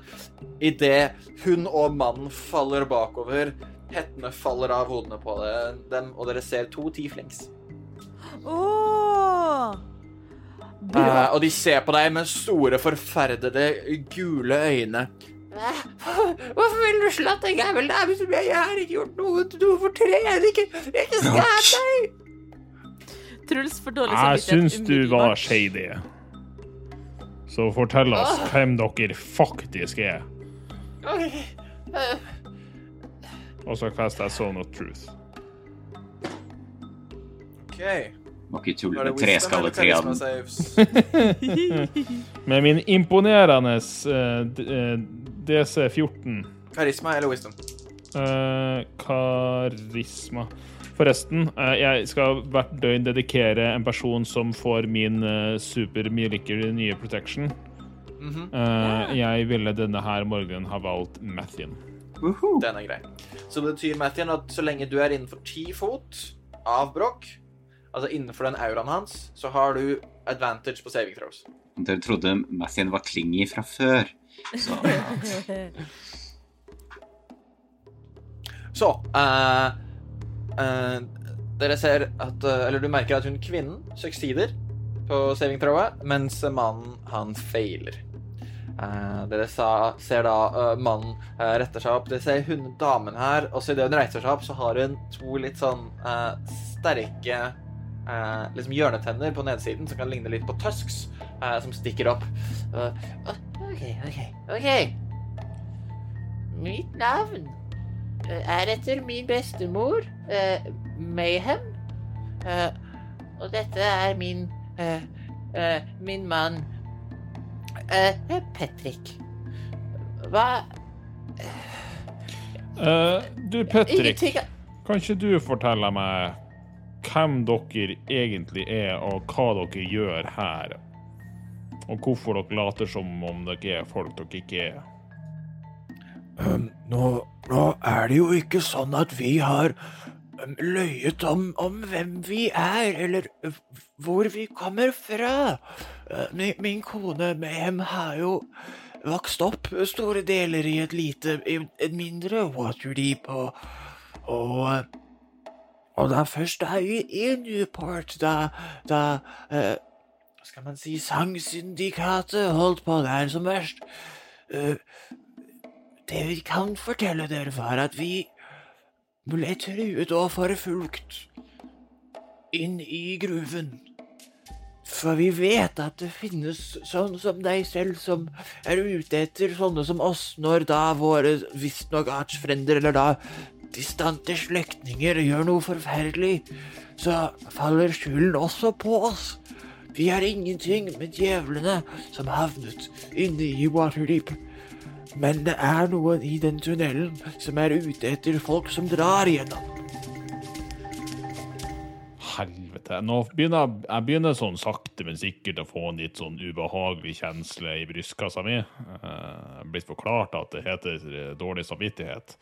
Idet hun og mannen faller bakover, hettene faller av hodene på det- dem, og dere ser to tieflings. Åh! Eh, og de ser på deg med store, forferdede, gule øyne. Hvorfor vil du slå deg, gammel dame som jeg, jeg har ikke gjort noe til noe fortred? Ikke, ikke skap deg! Truls for dårlig Jeg samvittighet syns du var shady. Så fortell oss hvem dere faktisk er. Eh, Og så kaster jeg Zone of Truth. OK. Må ikke tulle med saves? [laughs] Med min imponerende uh, eh, DC14 Karisma eller wisdom? Uh, karisma Forresten, eh, jeg skal hvert døgn dedikere en person som får min uh, super Mirliker nye protection. Mhm. Eh, jeg ville denne her morgenen ha valgt Mathien. Woohoo. Den er grei. Så det betyr, Mathien, at så lenge du er innenfor ti fot av Broch, altså innenfor den auraen hans, så har du advantage på saving throws. Dere trodde Mathien var klingy fra før. Så [laughs] Så eh, eh, Dere ser at eh, Eller du merker at hun kvinnen succeeder på saving throwet, mens mannen, han feiler. Uh, dere sa, ser da uh, mannen uh, retter seg opp. Dere ser hun damen her, og så idet hun reiser seg opp, så har hun to litt sånn eh, sterke eh, liksom hjørnetenner på nedsiden som kan ligne litt på tusks, eh, som stikker opp. OK, OK, OK. Mitt navn eh, er etter min bestemor, eh, Mayhem. Eh, og dette er min eh, eh, min mann, eh, Patrick. Hva Eh, du, Patrick, kan ikke du fortelle meg hvem dere egentlig er, og hva dere gjør her? Og hvorfor dere later som om dere er folk dere ikke er? Um, nå, nå er det jo ikke sånn at vi har um, løyet om, om hvem vi er, eller hvor vi kommer fra. Uh, min, min kone Mehem har jo vokst opp store deler i et lite, et mindre Waterdeep, og, og, uh, og da først da i, i Newport, da, da eh, skal man si, sangsyndikatet holdt på der som verst. Uh, det vi kan fortelle dere, var at vi ble truet og forfulgt inn i gruven. For vi vet at det finnes sånne som deg selv som er ute etter sånne som oss, når da våre visstnok artsfrender, eller da distante slektninger, gjør noe forferdelig, så faller skylden også på oss. Vi har ingenting med djevlene som havnet inne i Waterdeep. Men det er noen i den tunnelen som er ute etter folk som drar igjennom. Helvete. Nå begynner jeg, jeg begynner sånn sakte, men sikkert å få en litt sånn ubehagelig kjensle i brystkassa mi. Eh, Jeg er blitt forklart at det heter eh, dårlig samvittighet.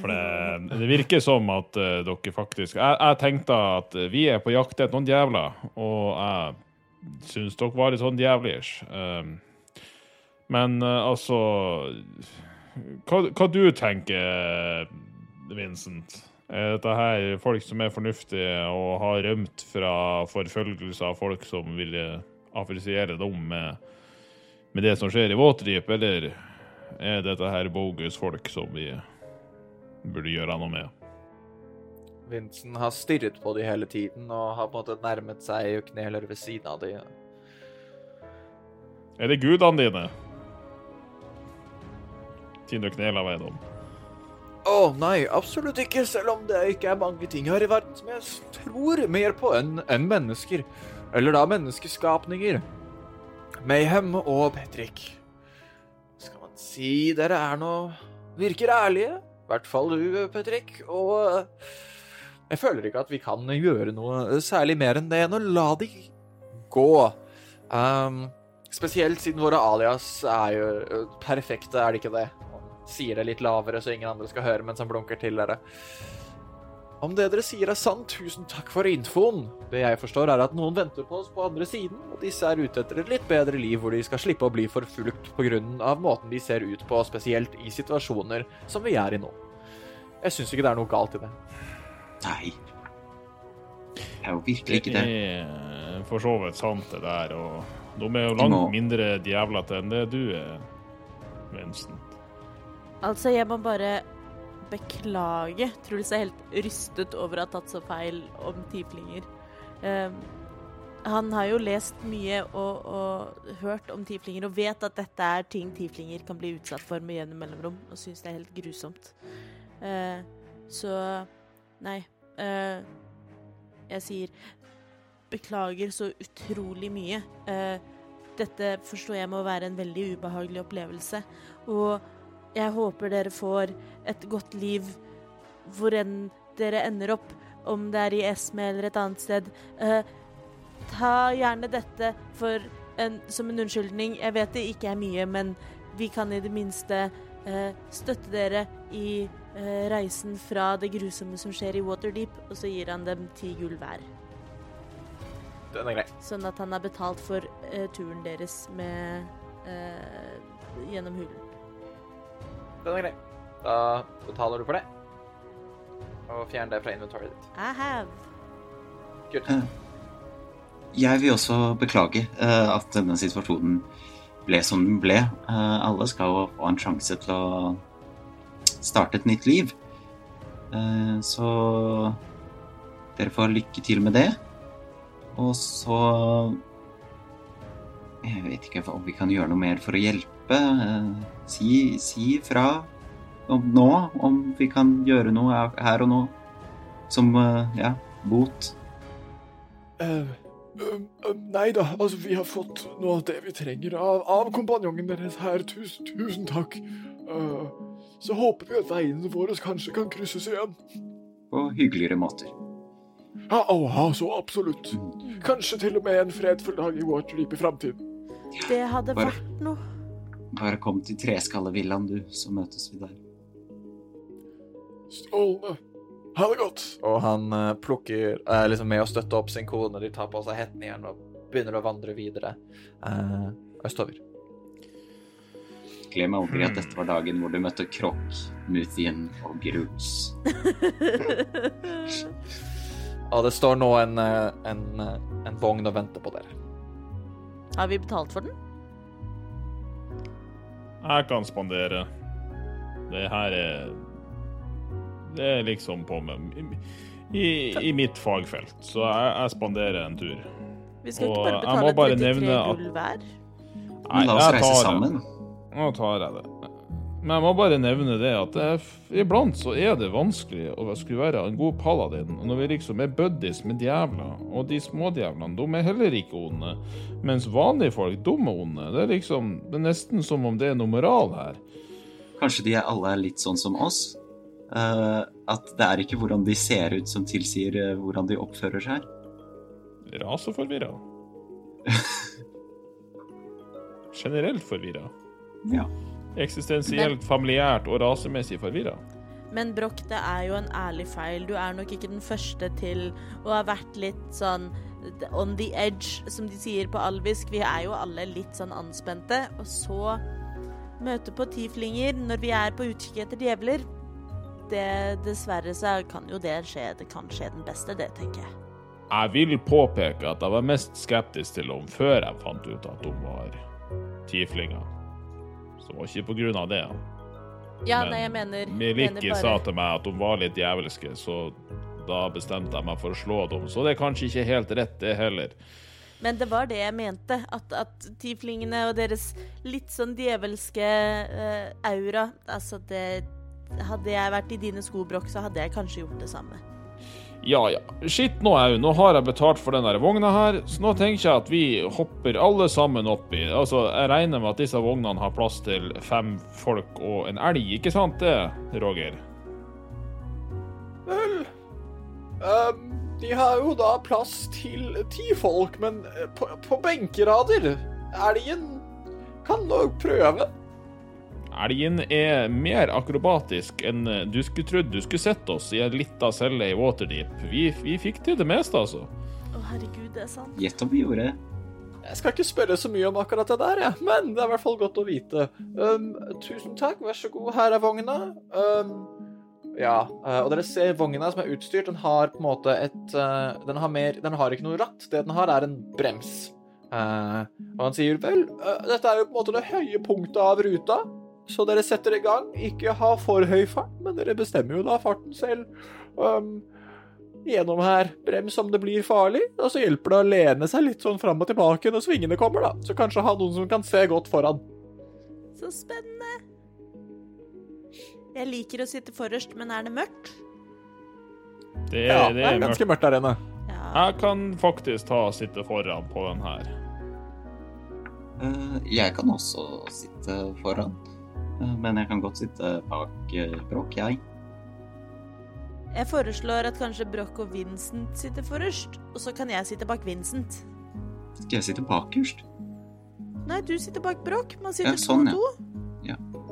For det, det virker som at uh, dere faktisk jeg, jeg tenkte at vi er på jakt etter noen djevler, og jeg syns dere var litt sånn djevlish. Um, men eh, altså hva, hva du tenker, Vincent? Er dette her folk som er fornuftige og har rømt fra forfølgelse av folk som ville affisiere dem med, med det som skjer i Waterdeep, eller er dette her bogus folk som vi burde gjøre noe med? Vincent har stirret på dem hele tiden og har på en måte nærmet seg og kneler ved siden av dem. Er det gudene dine? Du kneler ved dem. Å nei, absolutt ikke, selv om det ikke er mange ting her i verden som jeg tror mer på enn en mennesker. Eller da menneskeskapninger. Mayhem og Patrick. Skal man si dere er nå Virker ærlige. I hvert fall du, Patrick. Og eh, jeg føler ikke at vi kan gjøre noe særlig mer enn det enn å la de gå. Um, spesielt siden våre alias er jo eh, perfekte, er de ikke det? Sier det litt lavere så ingen andre skal høre mens han blunker til dere. Om det dere sier er sant, tusen takk for infoen. Det jeg forstår er at noen venter på oss på andre siden, og disse er ute etter et litt bedre liv hvor de skal slippe å bli forfulgt av måten de ser ut på, spesielt i situasjoner som vi er i nå. Jeg syns ikke det er noe galt i det. Nei. Det er jo virkelig ikke det. er for så vidt sant, det der. Og de er jo langt mindre djevlete enn det du er, Vincent. Altså, jeg må bare beklage. Truls er helt rystet over å ha tatt så feil om tieflinger. Um, han har jo lest mye og, og hørt om tieflinger og vet at dette er ting tieflinger kan bli utsatt for med jevne mellomrom, og syns det er helt grusomt. Uh, så nei. Uh, jeg sier beklager så utrolig mye. Dette forstår jeg må være en veldig ubehagelig opplevelse. Og jeg håper dere får et godt liv hvor enn dere ender opp, om det er i Esme eller et annet sted. Uh, ta gjerne dette for en, som en unnskyldning. Jeg vet det ikke er mye, men vi kan i det minste uh, støtte dere i uh, reisen fra det grusomme som skjer i Waterdeep, og så gir han dem ti gull hver. Den er grei. Sånn at han har betalt for turen deres med gjennom hulen. Den er grei. Da betaler du for det. Og fjern det fra inventoryet ditt. I have. Kult. Jeg vil også beklage eh, at denne situasjonen ble som den ble. Eh, alle skal jo få en sjanse til å starte et nytt liv. Eh, så dere får lykke til med det. Og så Jeg vet ikke om vi kan gjøre noe mer for å hjelpe. Si, si fra om nå, om vi kan gjøre noe her og nå. Som, eh, ja, bot. Uh, nei da, altså vi har fått noe av det vi trenger av, av kompanjongen deres her. Tusen, tusen takk. Så håper vi at veiene våre kanskje kan krysses igjen. På hyggeligere måter. Ja, oh, ja, så absolutt. Kanskje til og med en fredfull dag i Waterdeep i framtiden. Det hadde Bare- vært noe. Bare kom til Treskallevillaen, du, så møtes vi der. Strålende. Ha det godt. Og han eh, plukker er liksom med å støtte opp sin kone. De tar på seg hetten igjen og begynner å vandre videre eh, østover. Glem aldri at dette var dagen hvor du møtte Krokk, Muthien og Grus. Og [laughs] det står nå en, eh, en, eh, en vogn og venter på dere. Har vi betalt for den? Jeg kan spandere. Det her er Det er liksom på med i, i mitt fagfelt, så jeg, jeg spanderer en tur. Vi skal Og ikke bare betale 33 gull hver. Nei, la oss jeg reise tar det. sammen. Nå tar jeg det. Men jeg må bare nevne det at det er, iblant så er det vanskelig å skulle være en god paladin når vi liksom er buddies med djevler, og de smådjevlene, de er heller ikke onde. Mens vanlige folk, de er onde. Det er liksom Det er nesten som om det er noe moral her. Kanskje de alle er litt sånn som oss? Uh, at det er ikke hvordan de ser ut som tilsier eh, hvordan de oppfører seg? Raseforvirra. [laughs] Generelt forvirra. Ja. Eksistensielt, familiært og rasemessig forvirra. Men Broch, det er jo en ærlig feil. Du er nok ikke den første til å ha vært litt sånn on the edge, som de sier på alvisk. Vi er jo alle litt sånn anspente. Og så møte på tieflinger når vi er på utkikk etter djevler. Det, dessverre så kan jo det skje. Det kan skje den beste, det, tenker jeg. Jeg vil påpeke at jeg var mest skeptisk til henne før jeg fant ut at hun var tieflinger. Så det var ikke på grunn av det. Ja, Men nei, jeg mener, Meliki mener sa til meg at de var litt djevelske, så da bestemte jeg meg for å slå dem. Så det er kanskje ikke helt rett, det heller. Men det var det jeg mente. At, at tieflingene og deres litt sånn djevelske uh, aura Altså, det Hadde jeg vært i dine sko, Broch, så hadde jeg kanskje gjort det samme. Ja ja. Skitt nå au, nå har jeg betalt for den der vogna her, så nå tenker jeg at vi hopper alle sammen oppi. Altså, jeg regner med at disse vognene har plass til fem folk og en elg, ikke sant det, Roger? Vel um, De har jo da plass til ti folk, men eh, på, på benkerader Elgen kan nok prøve. Elgen er mer akrobatisk enn du skulle trodd du skulle sett oss i en lita celle i Waterdeep. Vi, vi fikk til det meste, altså. Å, herregud, det er sant. Gjett om vi gjorde det. Jeg skal ikke spørre så mye om akkurat det der, jeg, men det er i hvert fall godt å vite. Um, tusen takk, vær så god, her er vogna. Um, ja, eh, og dere ser vogna som er utstyrt, den har på en måte et uh, Den har mer Den har ikke noe ratt. Det den har, er en brems. Uh, og han sier vel, uh, dette er jo på en måte det høye punktet av ruta, så dere setter i gang. Ikke ha for høy fart, men dere bestemmer jo da farten selv. Um, gjennom her. Brems om det blir farlig, og så hjelper det å lene seg litt sånn fram og tilbake når svingene kommer, da. Så kanskje ha noen som kan se godt foran. Så spennende. Jeg liker å sitte forrest, men er det mørkt? Det er, Ja, det det er er ganske mørkt der inne. Ja. Jeg kan faktisk ta og sitte foran på den her. Eh, jeg kan også sitte foran, men jeg kan godt sitte bak uh, Brokk, jeg. Jeg foreslår at kanskje Broch og Vincent sitter forrest, og så kan jeg sitte bak Vincent. Skal jeg sitte bakerst? Nei, du sitter bak Broch. Man sitter Ja, sånn, to og ja. to.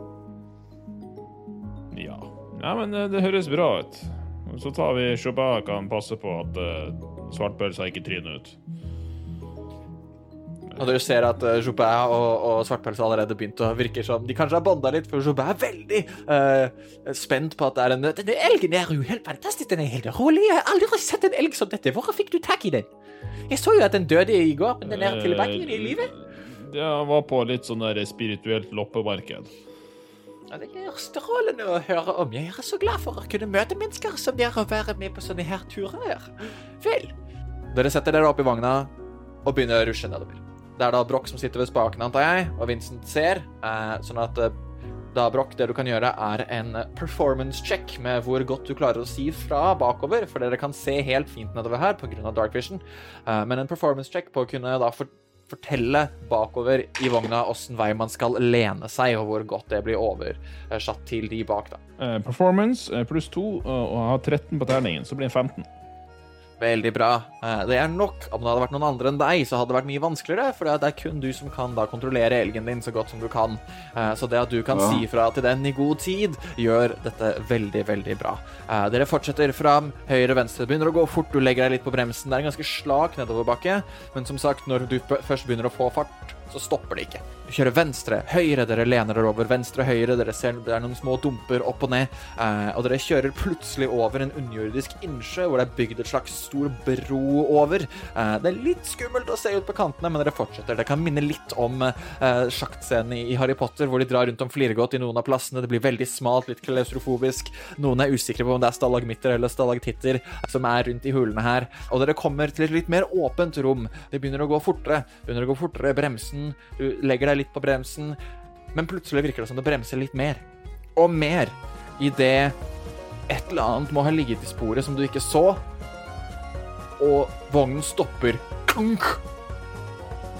Ja. ja, men det, det høres bra ut. Så tar vi Chopin kan passe på at uh, svartpølsa ikke tryner ut. Og dere ser at uh, Joubert og, og Svartpels allerede begynt å virke som De kanskje har bånda litt, for Joubert er veldig uh, spent på at det er en Denne elgen er jo helt fantastisk. Den er helt rolig. Jeg har aldri sett en elg som dette. Hvor fikk du tak i den? Jeg så jo at den døde i går, men den er tilbake i livet Det var på litt sånn der spirituelt loppemarked. Ja, det er strålende å høre om. Jeg er så glad for å kunne møte mennesker som dere og være med på sånne her turer. Vel, Dere setter dere opp i vogna og begynner å rushe nedover. Det er da Broch som sitter ved spaken, antar jeg, og Vincent ser. Eh, sånn at eh, da, Broch, det du kan gjøre, er en performance check med hvor godt du klarer å si fra bakover, for dere kan se helt fint nedover her pga. dark vision. Eh, men en performance check på å kunne da for fortelle bakover i vogna åssen vei man skal lene seg, og hvor godt det blir oversatt til de bak, da. Eh, performance eh, pluss to, og og ha 13 på terningen, så blir det 15. Veldig bra. Eh, Det er nok. Om det hadde vært noen andre enn deg, så hadde det vært mye vanskeligere, for det er kun du som kan da kontrollere elgen din så godt som du kan. Eh, Så det at du kan Ja. si fra til den i god tid, gjør dette veldig, veldig bra. Eh, Dere fortsetter fram, høyre, venstre. Begynner å gå fort, du legger deg litt på bremsen. Det er en ganske slak nedoverbakke, men som sagt, når du først begynner å få fart, så stopper det ikke. Kjører venstre, høyre, dere lener dere over. Venstre, høyre, dere ser det er noen små dumper opp og ned. Eh, og dere kjører plutselig over en underjordisk innsjø hvor det er bygd et slags stor bro over. Eh, det er litt skummelt å se ut på kantene, men dere fortsetter. Det kan minne litt om eh, sjaktscenen i Harry Potter, hvor de drar rundt om flirgodt i noen av plassene. Det blir veldig smalt, litt klaustrofobisk. Noen er usikre på om det er stalagmitter eller stalagtitter som er rundt i hulene her. Og dere kommer til et litt mer åpent rom. Det begynner å gå fortere. Begynner å gå fortere. Bremsen. Du legger deg litt på bremsen. Men plutselig virker det som det bremser litt mer. Og mer. Idet et eller annet må ha ligget i sporet som du ikke så, og vognen stopper. Klunk!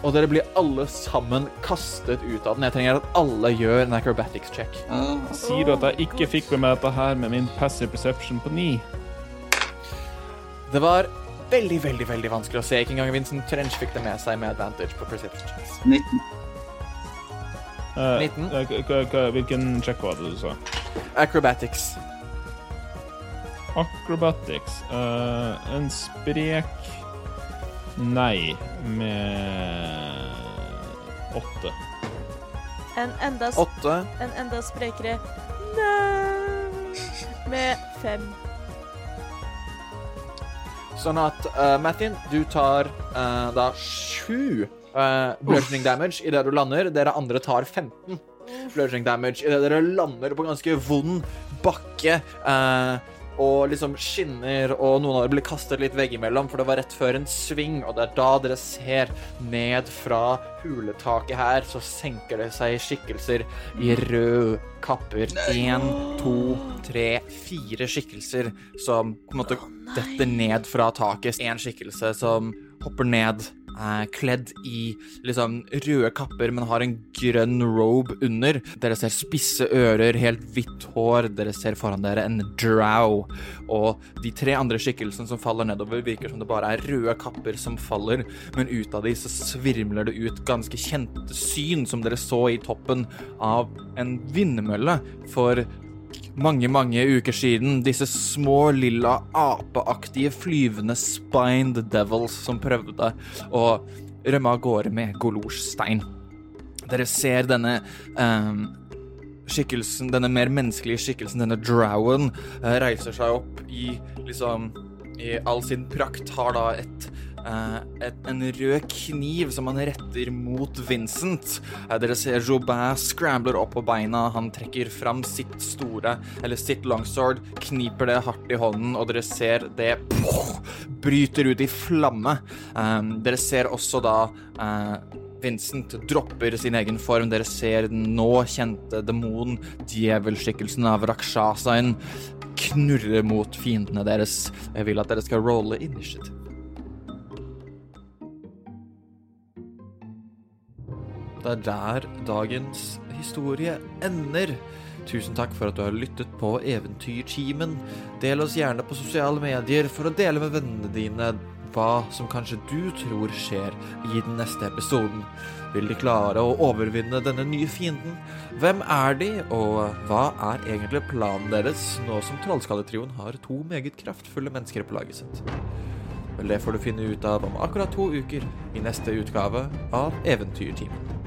Og dere blir alle sammen kastet ut av den. Jeg trenger at alle gjør en acrobatics check. Ah, Sier du at jeg ikke fikk med meg dette her med min passive perception på 9? Det var veldig, veldig veldig vanskelig å se. Ikke engang Vincent Trench fikk det med seg med advantage på perception checks. 19. Eh, 19. eh, k- hvilken check var det du sa? Acrobatics. Acrobatics. Eh, en sprek Nei, med åtte. En enda, Åtte. en enda sprekere Nei! Med fem. Sånn at uh, Mattin, du tar uh, da sju uh, bludging damage idet du lander. Dere andre tar 15 bludging damage idet dere lander på ganske vond bakke. Uh, og liksom skinner, og noen av dere blir kastet litt veggimellom, for det var rett før en sving, og det er da dere ser ned fra huletaket her, så senker det seg skikkelser i røde kapper. Én, to, tre, fire skikkelser som på en måte detter ned fra taket. En skikkelse som hopper ned, eh, kledd i liksom røde kapper, men har en grønn robe under. Dere ser spisse ører, helt hvitt hår. Dere ser foran dere en drow. Og de tre andre skikkelsene som faller nedover, virker som det bare er røde kapper som faller, men ut av de så svirmler det ut ganske kjente syn som dere så i toppen av en vindmølle for mange, mange uker siden. Disse små, lilla, apeaktige, flyvende spined devils som prøvde å rømme av gårde med Golors stein. Dere ser denne um, skikkelsen, denne mer menneskelige skikkelsen, denne drowen, eh, reiser seg opp i liksom I all sin prakt har da et eh, et, en rød kniv som han retter mot Vincent. Eh, dere ser Jobin scrambler opp på beina. Han trekker fram sitt store, eller sitt longsword, kniper det hardt i hånden, og dere ser det poh, bryter ut i flamme. Eh, dere ser også da eh, Vincent dropper sin egen form. Dere ser den nå kjente demonen, djevelskikkelsen av Rakshasaen, knurre mot fiendene deres. Jeg vil at dere skal rolle initiative. Det er der dagens historie ender. Tusen takk for at du har lyttet på Eventyrtimen. Del oss gjerne på sosiale medier for å dele med vennene dine hva som kanskje du tror skjer i den neste episoden. Vil de klare å overvinne denne nye fienden? Hvem er de, og hva er egentlig planen deres nå som Trollskalletrioen har to meget kraftfulle mennesker på laget sitt? Vel, det får du finne ut av om akkurat to uker i neste utgave av Eventyrtimen.